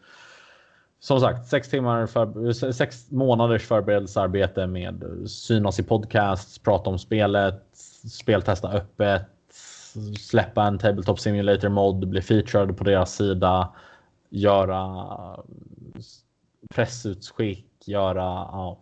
som sagt, sex, timmar för, sex månaders förberedelsearbete med synas i podcasts, prata om spelet, speltesta öppet, släppa en Tabletop Simulator mod, bli featured på deras sida, göra pressutskick, göra ja,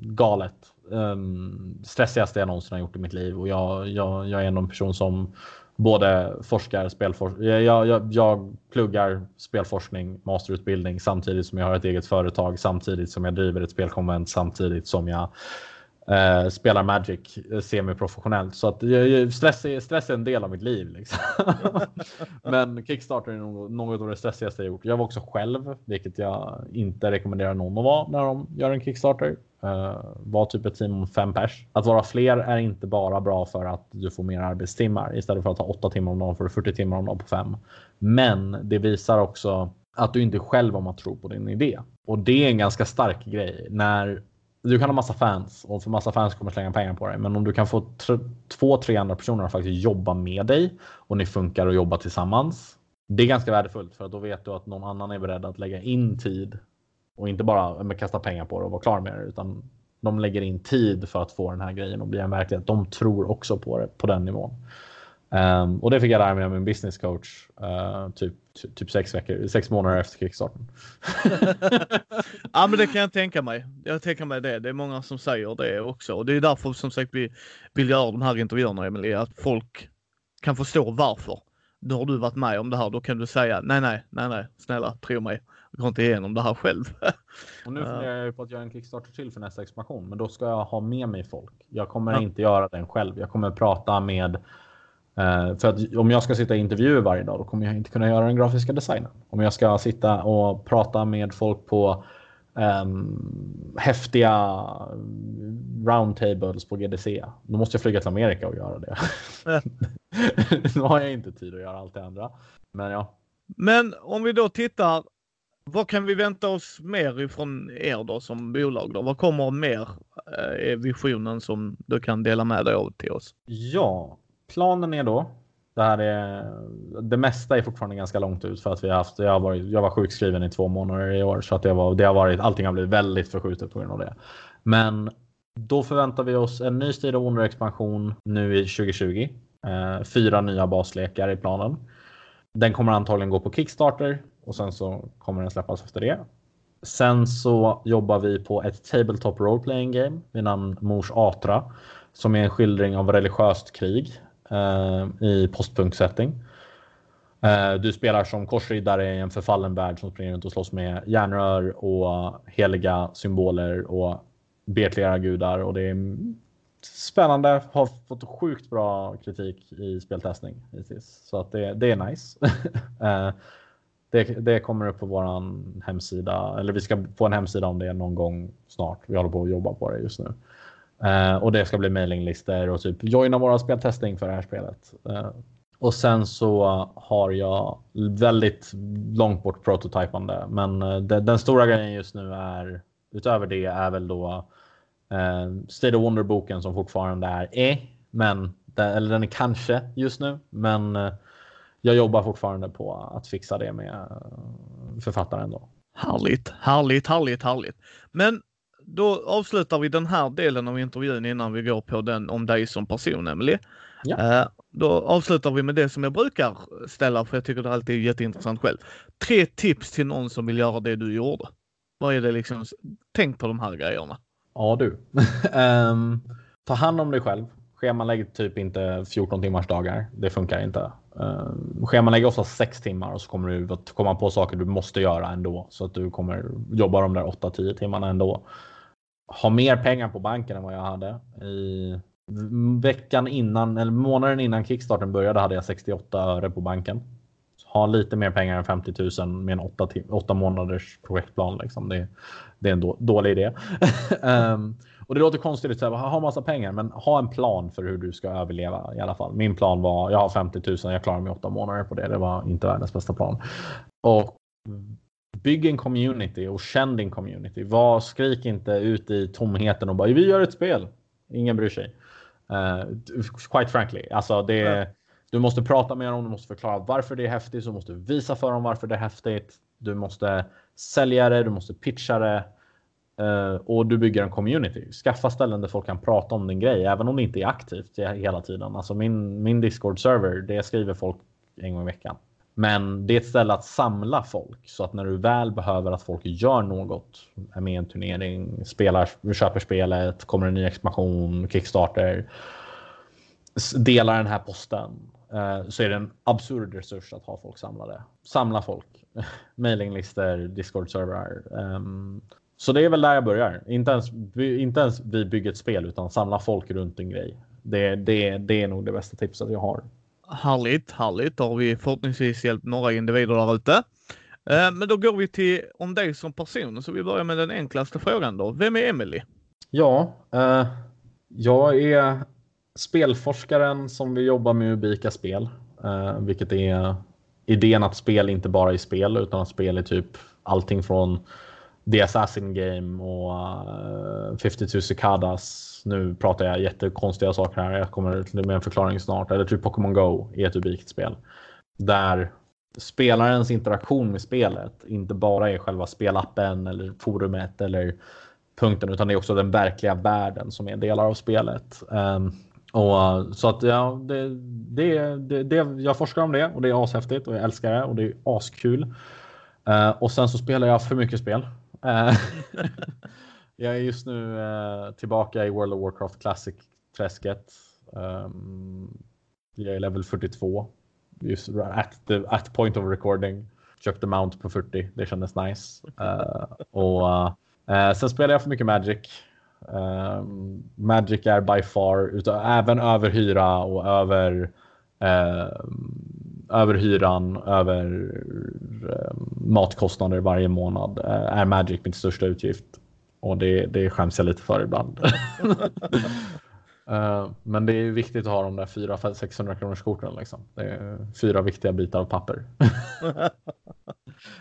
galet. Um, stressigaste jag någonsin har gjort i mitt liv och jag, jag, jag är en person som både forskar, spelforskning. Jag, jag, jag pluggar spelforskning, masterutbildning samtidigt som jag har ett eget företag, samtidigt som jag driver ett spelkonvent, samtidigt som jag eh, spelar Magic eh, semiprofessionellt. Så att stress är, stress är en del av mitt liv. Liksom. <laughs> Men Kickstarter är något av det stressigaste jag gjort. Jag var också själv, vilket jag inte rekommenderar någon att vara när de gör en Kickstarter. Uh, var typ ett team om fem pers. Att vara fler är inte bara bra för att du får mer arbetstimmar. Istället för att ha åtta timmar om dagen får du 40 timmar om dagen på fem. Men det visar också att du inte är själv om att tro på din idé. Och det är en ganska stark grej. När du kan ha massa fans och för massa fans kommer slänga pengar på dig. Men om du kan få två, tre andra personer att faktiskt jobba med dig och ni funkar och jobbar tillsammans. Det är ganska värdefullt för då vet du att någon annan är beredd att lägga in tid och inte bara kasta pengar på det och vara klar med det utan de lägger in tid för att få den här grejen att bli en verklighet. De tror också på det på den nivån. Um, och det fick jag lära mig av min business coach uh, typ, typ sex, veckor, sex månader efter kickstarten. <laughs> ja men det kan jag tänka mig. Jag tänker mig det. Det är många som säger det också och det är därför som sagt vi vill göra de här intervjuerna Emelie, att folk kan förstå varför. Nu har du varit med om det här, då kan du säga nej, nej, nej, nej, snälla, tro mig. Jag går inte igenom det här själv. <laughs> och nu funderar jag på att göra en Kickstarter till för nästa expansion, men då ska jag ha med mig folk. Jag kommer ja. inte göra den själv. Jag kommer prata med för att om jag ska sitta i intervjuer varje dag, då kommer jag inte kunna göra den grafiska designen. Om jag ska sitta och prata med folk på um, häftiga roundtables på GDC, då måste jag flyga till Amerika och göra det. <laughs> nu har jag inte tid att göra allt det andra. Men ja. Men om vi då tittar, vad kan vi vänta oss mer ifrån er då som bolag? Då? Vad kommer mer eh, är visionen som du kan dela med dig av till oss? Ja, planen är då. Det här är. Det mesta är fortfarande ganska långt ut för att vi har haft. Jag, har varit, jag var sjukskriven i två månader i år så att det var. Det har varit. Allting har blivit väldigt förskjutet på grund av det. Men då förväntar vi oss en ny strid och under expansion nu i 2020. Eh, fyra nya baslekar i planen. Den kommer antagligen gå på Kickstarter och sen så kommer den släppas efter det. Sen så jobbar vi på ett Tabletop Role Playing Game vid namn Mors Atra som är en skildring av religiöst krig Eh, i postpunktsättning. Eh, du spelar som korsriddare i en förfallen värld som springer runt och slåss med järnrör och heliga symboler och ber till era gudar och det är spännande. Har fått sjukt bra kritik i speltestning hittills så att det, det är nice. <laughs> Eh, det, det, kommer upp på våran hemsida eller vi ska få en hemsida om det någon gång snart. Vi håller på att jobba på det just nu. Uh, och det ska bli mailinglistor och typ joina våra speltesting för det här spelet. Uh, och sen så har jag väldigt långt bort prototypande. Men eh, det, den stora grejen just nu är utöver det är väl då uh, State of Wonder-boken som fortfarande är eh, men den, eller den är kanske just nu. Men jag jobbar fortfarande på att fixa det med författaren då. Härligt, härligt, härligt, härligt. Men då avslutar vi den här delen av intervjun innan vi går på den om dig som person, Emily. Ja. Uh, då avslutar vi med det som jag brukar ställa, för jag tycker det alltid är jätteintressant själv. Tre tips till någon som vill göra det du gjorde. Vad är det liksom? Tänk på de här grejerna. Ja du. um, <laughs> ta hand om dig själv. Schemalägg typ inte 14 timmars dagar. Det funkar inte. Uh, schemalägg ofta 6 timmar och så kommer du att komma på saker du måste göra ändå så att du kommer jobba de där 8-10 timmarna ändå ha mer pengar på banken än vad jag hade. I veckan innan, eller månaden innan kickstarten började hade jag 68 öre på banken. Ha lite mer pengar än 50 000 med en 8, 8 månaders projektplan. Liksom. Det, det är en då, dålig idé. um, <laughs> och det låter konstigt att ha massa pengar, men ha en plan för hur du ska överleva i alla fall. Min plan var, jag har 50 000, jag klarar mig åtta månader på det. Det var inte världens bästa plan. Och Bygg en community och känn din community. Var, skrik inte ut i tomheten och bara vi gör ett spel. Ingen bryr sig. Uh, quite frankly, alltså det, ja. du måste prata med dem, du måste förklara varför det är häftigt, så måste du visa för dem varför det är häftigt. Du måste sälja det, du måste pitcha det uh, och du bygger en community. Skaffa ställen där folk kan prata om din grej, även om det inte är aktivt hela tiden. Alltså min, min Discord-server, det skriver folk en gång i veckan. Men det är ett ställe att samla folk så att när du väl behöver att folk gör något, är med i en turnering, spelar, köper spelet, kommer en ny expansion, Kickstarter, delar den här posten eh, så är det en absurd resurs att ha folk samlade. Samla folk, <laughs> mailinglistor, Discord-servrar. Ehm, så det är väl där jag börjar. Inte ens, inte ens vi bygger ett spel utan samla folk runt en grej. Det, det, det är nog det bästa tipset jag har. Härligt, härligt. Då har vi förhoppningsvis hjälpt några individer där ute. Eh, men då går vi till om dig som person, så vi börjar med den enklaste frågan då. Vem är Emily? Ja, eh, jag är spelforskaren som vill jobba med ubika spel, eh, vilket är idén att spel inte bara är spel utan att spel är typ allting från The Assassin Game och eh, uh, 52 Cicadas. Nu pratar jag jättekonstiga saker här. Jag kommer med en förklaring snart. Eller typ Pokémon Go är ett ubikt spel. Där spelarens interaktion med spelet inte bara är själva spelappen eller forumet eller punkten utan det är också den verkliga världen som är delar av spelet. Um, och, så att ja, det, det, det, det, jag forskar om det och det är ashäftigt och jag älskar det och det är askul. Uh, och sen så spelar jag för mycket spel. Uh, <laughs> <laughs> jag är just nu uh, tillbaka i World of Warcraft Classic-träsket. Um, jag är level 42. Just at, the, at point of recording. Köpte Mount på 40. Det kändes nice. Eh, och eh, sen spelar jag för mycket Magic. Um, Magic är by far, utan, även över hyra och över uh, över hyran, över uh, matkostnader varje månad uh, är Magic min största utgift. Och det, det skäms jag lite för ibland. uh, <laughs> men det är viktigt att ha de där 400-600 kronors korten. Liksom. Det är fyra viktiga bitar av papper.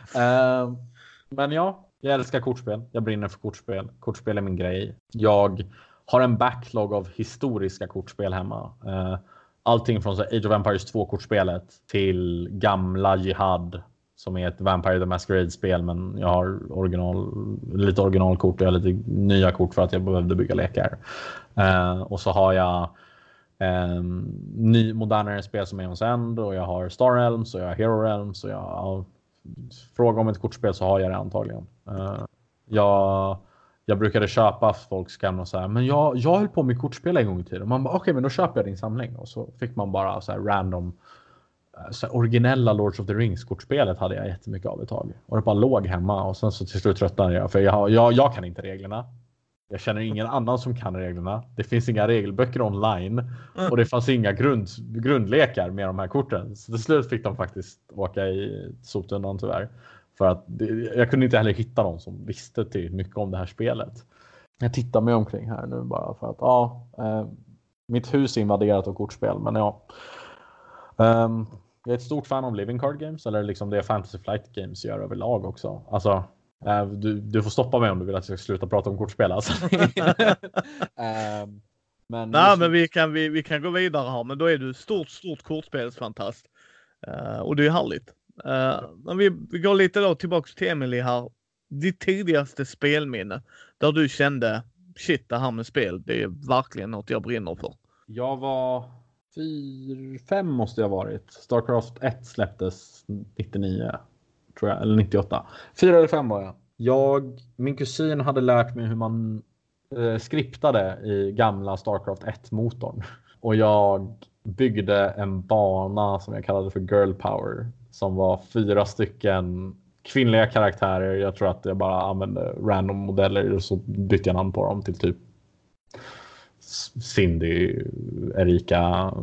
<laughs> men ja, jag älskar kortspel. Jag brinner för kortspel. Kortspel är min grej. Jag har en backlog av historiska kortspel hemma. Uh, allting från så, Age of Empires 2-kortspelet till gamla Jihad som är ett Vampire the Masquerade-spel, men jag har original, lite originalkort och jag har lite nya kort för att jag behövde bygga lekar. Eh, och så har jag eh, ny, modernare spel som Aeons End och jag har Star Realms och jag har Hero Realms och jag fråga om ett kortspel så har jag det antagligen. Eh, jag, jag brukade köpa folks gamla så här, men jag, jag höll på med kortspel en gång i tiden. Och man bara, okej, okay, men då köper jag din samling. Och så fick man bara så här random, eh, så originella Lords of the Rings kortspelet hade jag jättemycket av ett tag. Och det bara låg hemma och sen så till slut tröttnade jag för jag, jag, jag kan inte reglerna. Jag känner ingen annan som kan reglerna. Det finns inga regelböcker online mm. och det fanns inga grund, grundlekar med de här korten. Så till slut fick de faktiskt åka i soptunnan tyvärr. För att jag kunde inte heller hitta någon som visste till mycket om det här spelet. Jag tittar mig omkring här nu bara för att ja, eh, mitt hus är invaderat av kortspel, men ja. Um, jag är ett stort fan av Living Card Games eller liksom det Fantasy Flight Games gör överlag också. Alltså, Eh, du, du, får stoppa mig om du vill att jag ska sluta prata om kortspel. Alltså. <laughs> Ehm, men, Nej, men vi kan, vi, vi kan gå vidare här, men då är du stort, stort kortspelsfantast. Uh, och det är härligt. Uh, men vi, vi går lite då tillbaks till Emily här. Ditt tidigaste spelminne där du kände shit, det här med spel, det är verkligen något jag brinner för. Jag var fyr, fem måste jag ha varit. Starcraft 1 släpptes 99 tror jag, eller 98. Fyra eller fem var jag. Jag, min kusin hade lärt mig hur man eh, skriptade i gamla Starcraft 1-motorn. Och jag byggde en bana som jag kallade för Girl Power. Som var fyra stycken kvinnliga karaktärer. Jag tror att jag bara använde random modeller och så bytte jag namn på dem till typ Cindy, Erika,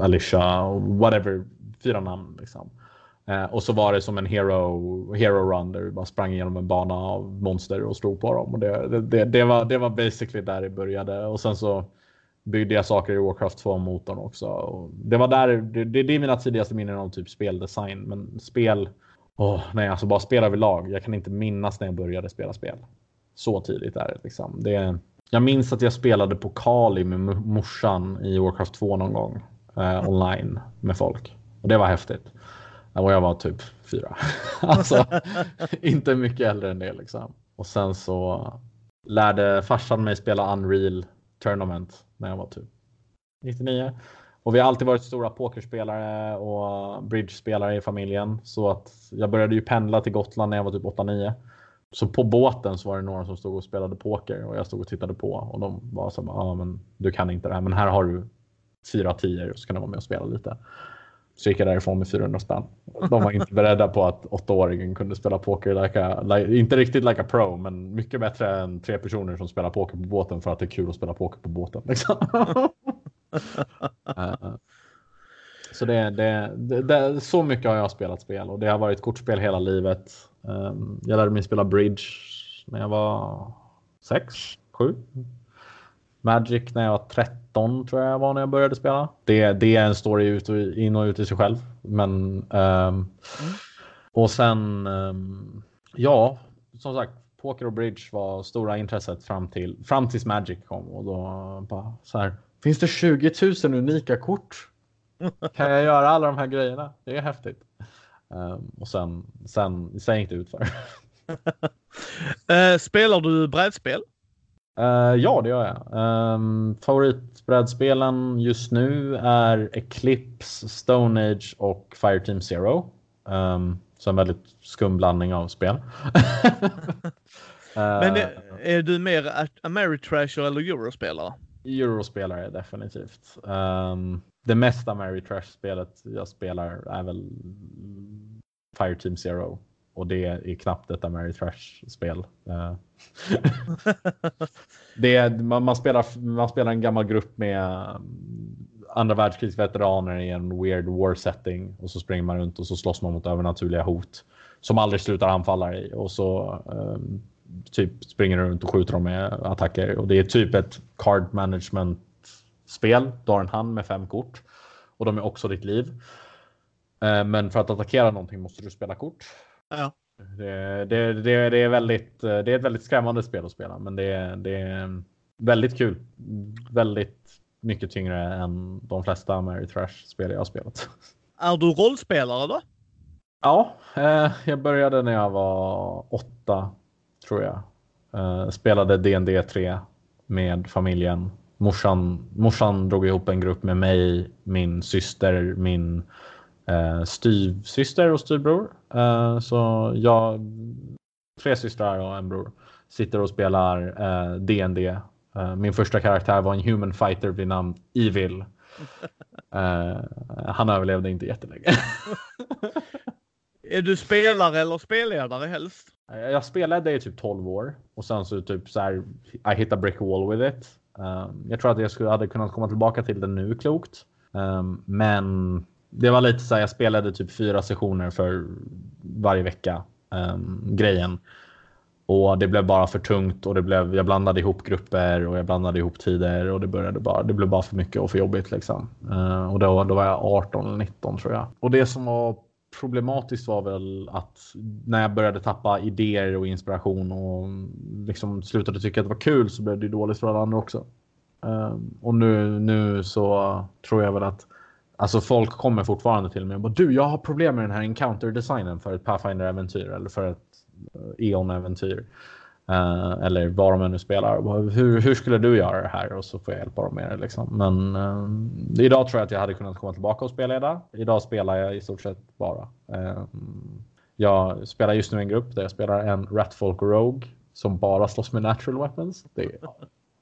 Alicia, whatever. Fyra namn liksom. Eh, och så var det som en hero, hero run där vi bara sprang igenom en bana av monster och stod på dem. Och det, det, det, var, det var basically där det började. Och sen så byggde jag saker i Warcraft 2-motorn också. Och det var där, det, det, är mina tidigaste minnen av typ speldesign. Men spel, oh, nej alltså bara spel överlag. Jag kan inte minnas när jag började spela spel. Så tidigt är det liksom. Det, jag minns att jag spelade på Kali med morsan i Warcraft 2 någon gång. Eh, online med folk. Och det var häftigt. Och jag var typ fyra. <laughs> alltså <laughs> inte mycket äldre än det liksom. Och sen så lärde farsan mig spela Unreal Tournament när jag var typ 99. Och vi har alltid varit stora pokerspelare och bridge-spelare i familjen. Så att jag började ju pendla till Gotland när jag var typ 8-9. Så på båten så var det några som stod och spelade poker och jag stod och tittade på och de var så ja ah, men du kan inte det här men här har du fyra tior så kan du vara med och spela lite. Så gick jag därifrån med 400 spänn. De var inte beredda på att åttaåringen kunde spela poker, like a, like, inte riktigt like a pro, men mycket bättre än tre personer som spelar poker på båten för att det är kul att spela poker på båten. Liksom. uh, <laughs> så det, det, det, det, så mycket har jag spelat spel och det har varit kortspel hela livet. Um, jag lärde mig spela bridge när jag var sex, sju. Magic när jag var 13 tror jag var när jag började spela. Det, det är en story ut och, in och ut i sig själv. Men um, mm. och sen um, ja, som sagt, poker och bridge var stora intresset fram till fram tills Magic kom och då bara så här. Finns det 20 000 unika kort? Kan jag göra alla de här grejerna? Det är häftigt. Um, och sen, sen, sen gick det ut för. uh, <laughs> spelar du brädspel? Uh, ja, det gör jag. Um, favoritbrädspelen just nu är Eclipse, Stone Age och Fireteam Zero. Um, så en väldigt skum blandning av spel. <laughs> Men är, är, du mer Ameritrasher eller Eurospelare? Eurospelare definitivt. Um, det mesta Ameritrash-spelet jag spelar är väl Fireteam Zero. Och det är knappt ett Ameritrash-spel. Uh, <laughs> det är, man, man, spelar, man spelar en gammal grupp med um, andra världskrigsveteraner i en weird war setting och så springer man runt och så slåss man mot övernaturliga hot som aldrig slutar anfalla i och så um, typ springer runt och skjuter dem med attacker och det är typ ett card management spel. Du har en hand med fem kort och de är också ditt liv. Uh, men för att attackera någonting måste du spela kort. Ja. Det, det, det, det, är väldigt, det är ett väldigt skrämmande spel att spela, men det, det är väldigt kul. Väldigt mycket tyngre än de flesta Mary Trash-spel jag har spelat. Är du rollspelare då? Ja, eh, jag började när jag var åtta, tror jag. Eh, spelade D&D 3 med familjen. Morsan, morsan drog ihop en grupp med mig, min syster, min eh, styvsyster och styvbror. Eh, så jag, tre systrar och en bror, sitter och spelar eh, D&D. Eh, min första karaktär var en human fighter vid namn Evil. <laughs> Eh, han överlevde inte jättelänge. är du spelare eller spelledare helst? Eh, jag spelade i typ 12 år och sen så typ så här, I hit a brick wall with it. Ehm, jag tror att jag skulle, hade kunnat komma tillbaka till det nu klokt. Ehm, men det var lite så här, jag spelade typ fyra sessioner för varje vecka ehm, grejen. Och det blev bara för tungt och det blev, jag blandade ihop grupper och jag blandade ihop tider och det började bara, det blev bara för mycket och för jobbigt liksom. Och då, då var jag 18 eller 19 tror jag. Och det som var problematiskt var väl att när jag började tappa idéer och inspiration och liksom slutade tycka att det var kul så blev det dåligt för alla andra också. Ehm, och nu, nu så tror jag väl att Alltså folk kommer fortfarande till mig och bara du, jag har problem med den här encounter-designen för ett Pathfinder-äventyr eller för ett eh, Eon-äventyr. Uh, eller vad de nu spelar. Hur, hur skulle du göra det här? Och så får jag hjälpa dem med det. Liksom. Men uh, idag tror jag att jag hade kunnat komma tillbaka och spela Idag spelar jag i stort sett bara. Uh, jag spelar just nu en grupp där jag spelar en Ratfolk Rogue som bara slåss med natural weapons. Det är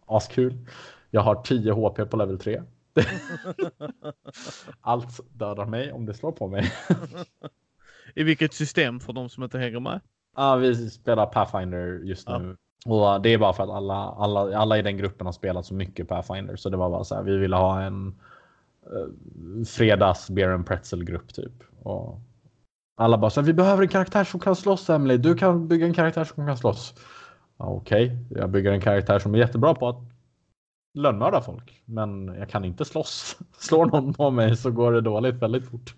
askul. Jag har 10 HP på level 3. <laughs> Allt dödar mig om det slår på mig. <laughs> I vilket system för de som inte hänger med? Ja, vi spelar Pathfinder just nu. Ja. Och det är bara för att alla, alla, alla i den gruppen har spelat så mycket Pathfinder så det var bara så här. Vi ville ha en uh, fredags beer and pretzel grupp typ. Och alla bara så här, vi behöver en karaktär som kan slåss Emily. Du kan bygga en karaktär som kan slåss. Ja, Okej, okay. jag bygger en karaktär som är jättebra på att lönnmörda folk. Men jag kan inte slåss. <laughs> Slår någon på mig så går det dåligt väldigt fort.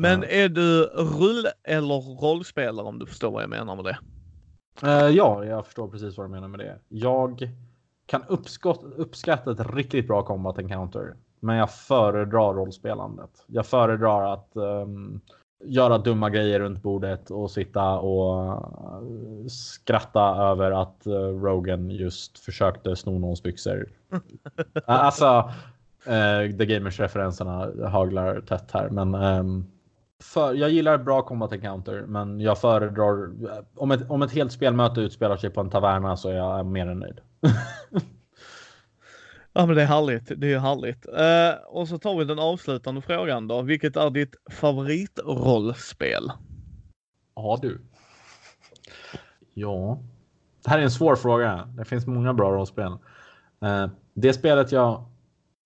Men är du rull eller rollspelare om du förstår vad jag menar med det? Uh, ja, jag förstår precis vad du menar med det. Jag kan uppskatta ett riktigt bra combat encounter Men jag föredrar rollspelandet. Jag föredrar att um, göra dumma grejer runt bordet och sitta och uh, skratta över att uh, Rogan just försökte sno någons byxor. <laughs> alltså, uh, The Gamers-referenserna haglar tätt här, men um, för, jag gillar bra combat encounter, men jag föredrar om ett, om ett helt spelmöte utspelar sig på en taverna så är jag mer än nöjd. <laughs> Ja men det är härligt, det är härligt. Uh, och så tar vi den avslutande frågan då. Vilket är ditt favoritrollspel? Ja du. Ja. Det här är en svår fråga. Det finns många bra rollspel. Uh, det spelet jag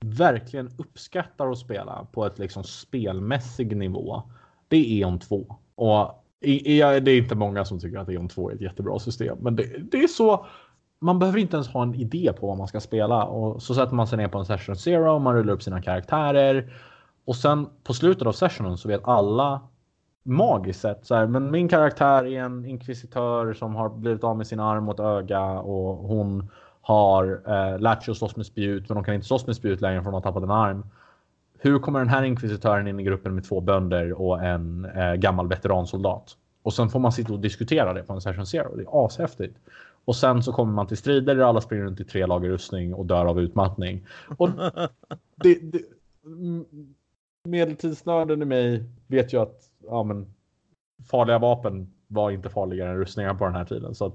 verkligen uppskattar att spela på ett liksom spelmässig nivå. Det är Eon 2. Och det är inte många som tycker att Eon 2 är ett jättebra system, men det, det är så man behöver inte ens ha en idé på vad man ska spela och så sätter man sig ner på en session zero och man rullar upp sina karaktärer och sen på slutet av sessionen så vet alla magiskt sett så här, men min karaktär är en inkvisitör som har blivit av med sin arm och ett öga och hon har eh, lärt sig att slåss med spjut men hon kan inte slåss med spjut längre för hon har tappat en arm. Hur kommer den här inkvisitören in i gruppen med två bönder och en eh, gammal veteransoldat? Och sen får man sitta och diskutera det på en session zero. Det är ashäftigt. Och sen så kommer man till strider där alla springer runt i tre lager rustning och dör av utmattning. Och <laughs> det, det, medeltidsnörden i mig vet ju att ja, men, farliga vapen var inte farligare än rustningar på den här tiden. Så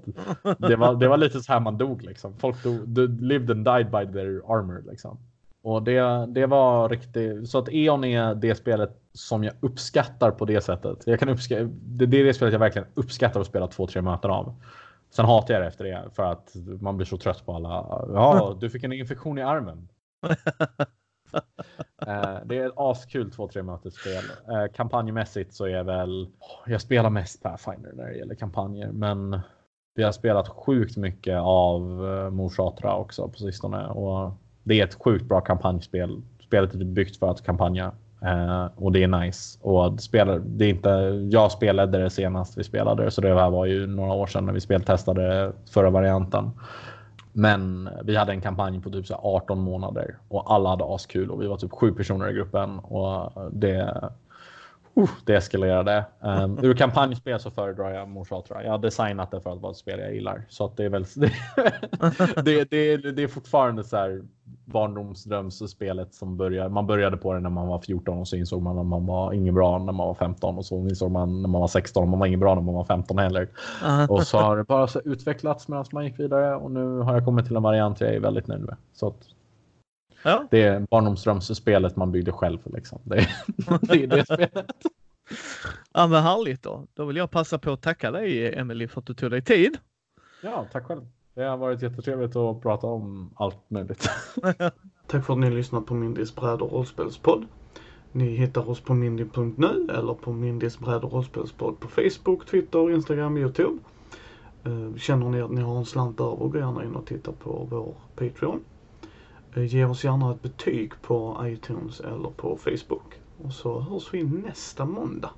det, var, det var lite så här man dog liksom. Folk dog, lived and died by their armor liksom. Och det, det var riktigt, så att E.ON är det spelet som jag uppskattar på det sättet. Jag kan uppskatta, det, det är det spelet jag verkligen uppskattar att spela två, tre möten av. Sen hatar jag det efter det för att man blir så trött på alla. Ja, du fick en infektion i armen. <laughs> eh, det är ett askul 2-3 mötesspel. Eh, kampanjmässigt så är väl. Jag spelar mest Pathfinder när det gäller kampanjer, men vi har spelat sjukt mycket av eh, Morsatra också på sistone och det är ett sjukt bra kampanjspel. Spelet är typ byggt för att kampanja eh, och det är nice. Och spelar, det är inte, jag spelade det senast vi spelade så det här var ju några år sedan när vi speltestade förra varianten. Men vi hade en kampanj på typ så 18 månader och alla hade askul och vi var typ sju personer i gruppen och det Uh, det eskalerade. Um, ur kampanjspel så föredrar jag Morsatra. Jag har designat det för att vara ett spel jag gillar. Så att det är väl <laughs> det, det, det, är fortfarande så här barndomsdrömsspelet som börjar. Man började på det när man var 14 och så insåg man att man var ingen bra när man var 15 och så insåg man när man var 16 och man var ingen bra när man var 15 heller. och så har det bara så utvecklats medan man gick vidare och nu har jag kommit till en variant jag är väldigt nöjd med. Så att Ja. Det är barndomsdrömsspelet man byggde själv. Liksom. Det, <laughs> det är det spelet. Ja men härligt då. Då vill jag passa på att tacka dig Emily för att du tog dig tid. Ja, tack själv. Det har varit jättetrevligt att prata om allt möjligt. <laughs> tack för att ni lyssnat på Mindys bräd och rollspelspodd. Ni hittar oss på mindy.nu eller på Mindys bräd och rollspelspodd på Facebook, Twitter, Instagram, Youtube. Eh, känner ni att ni har en slant över, gå gärna in och titta på vår Patreon. Eh, ge oss gärna ett betyg på iTunes eller på Facebook. Och så hörs vi nästa måndag.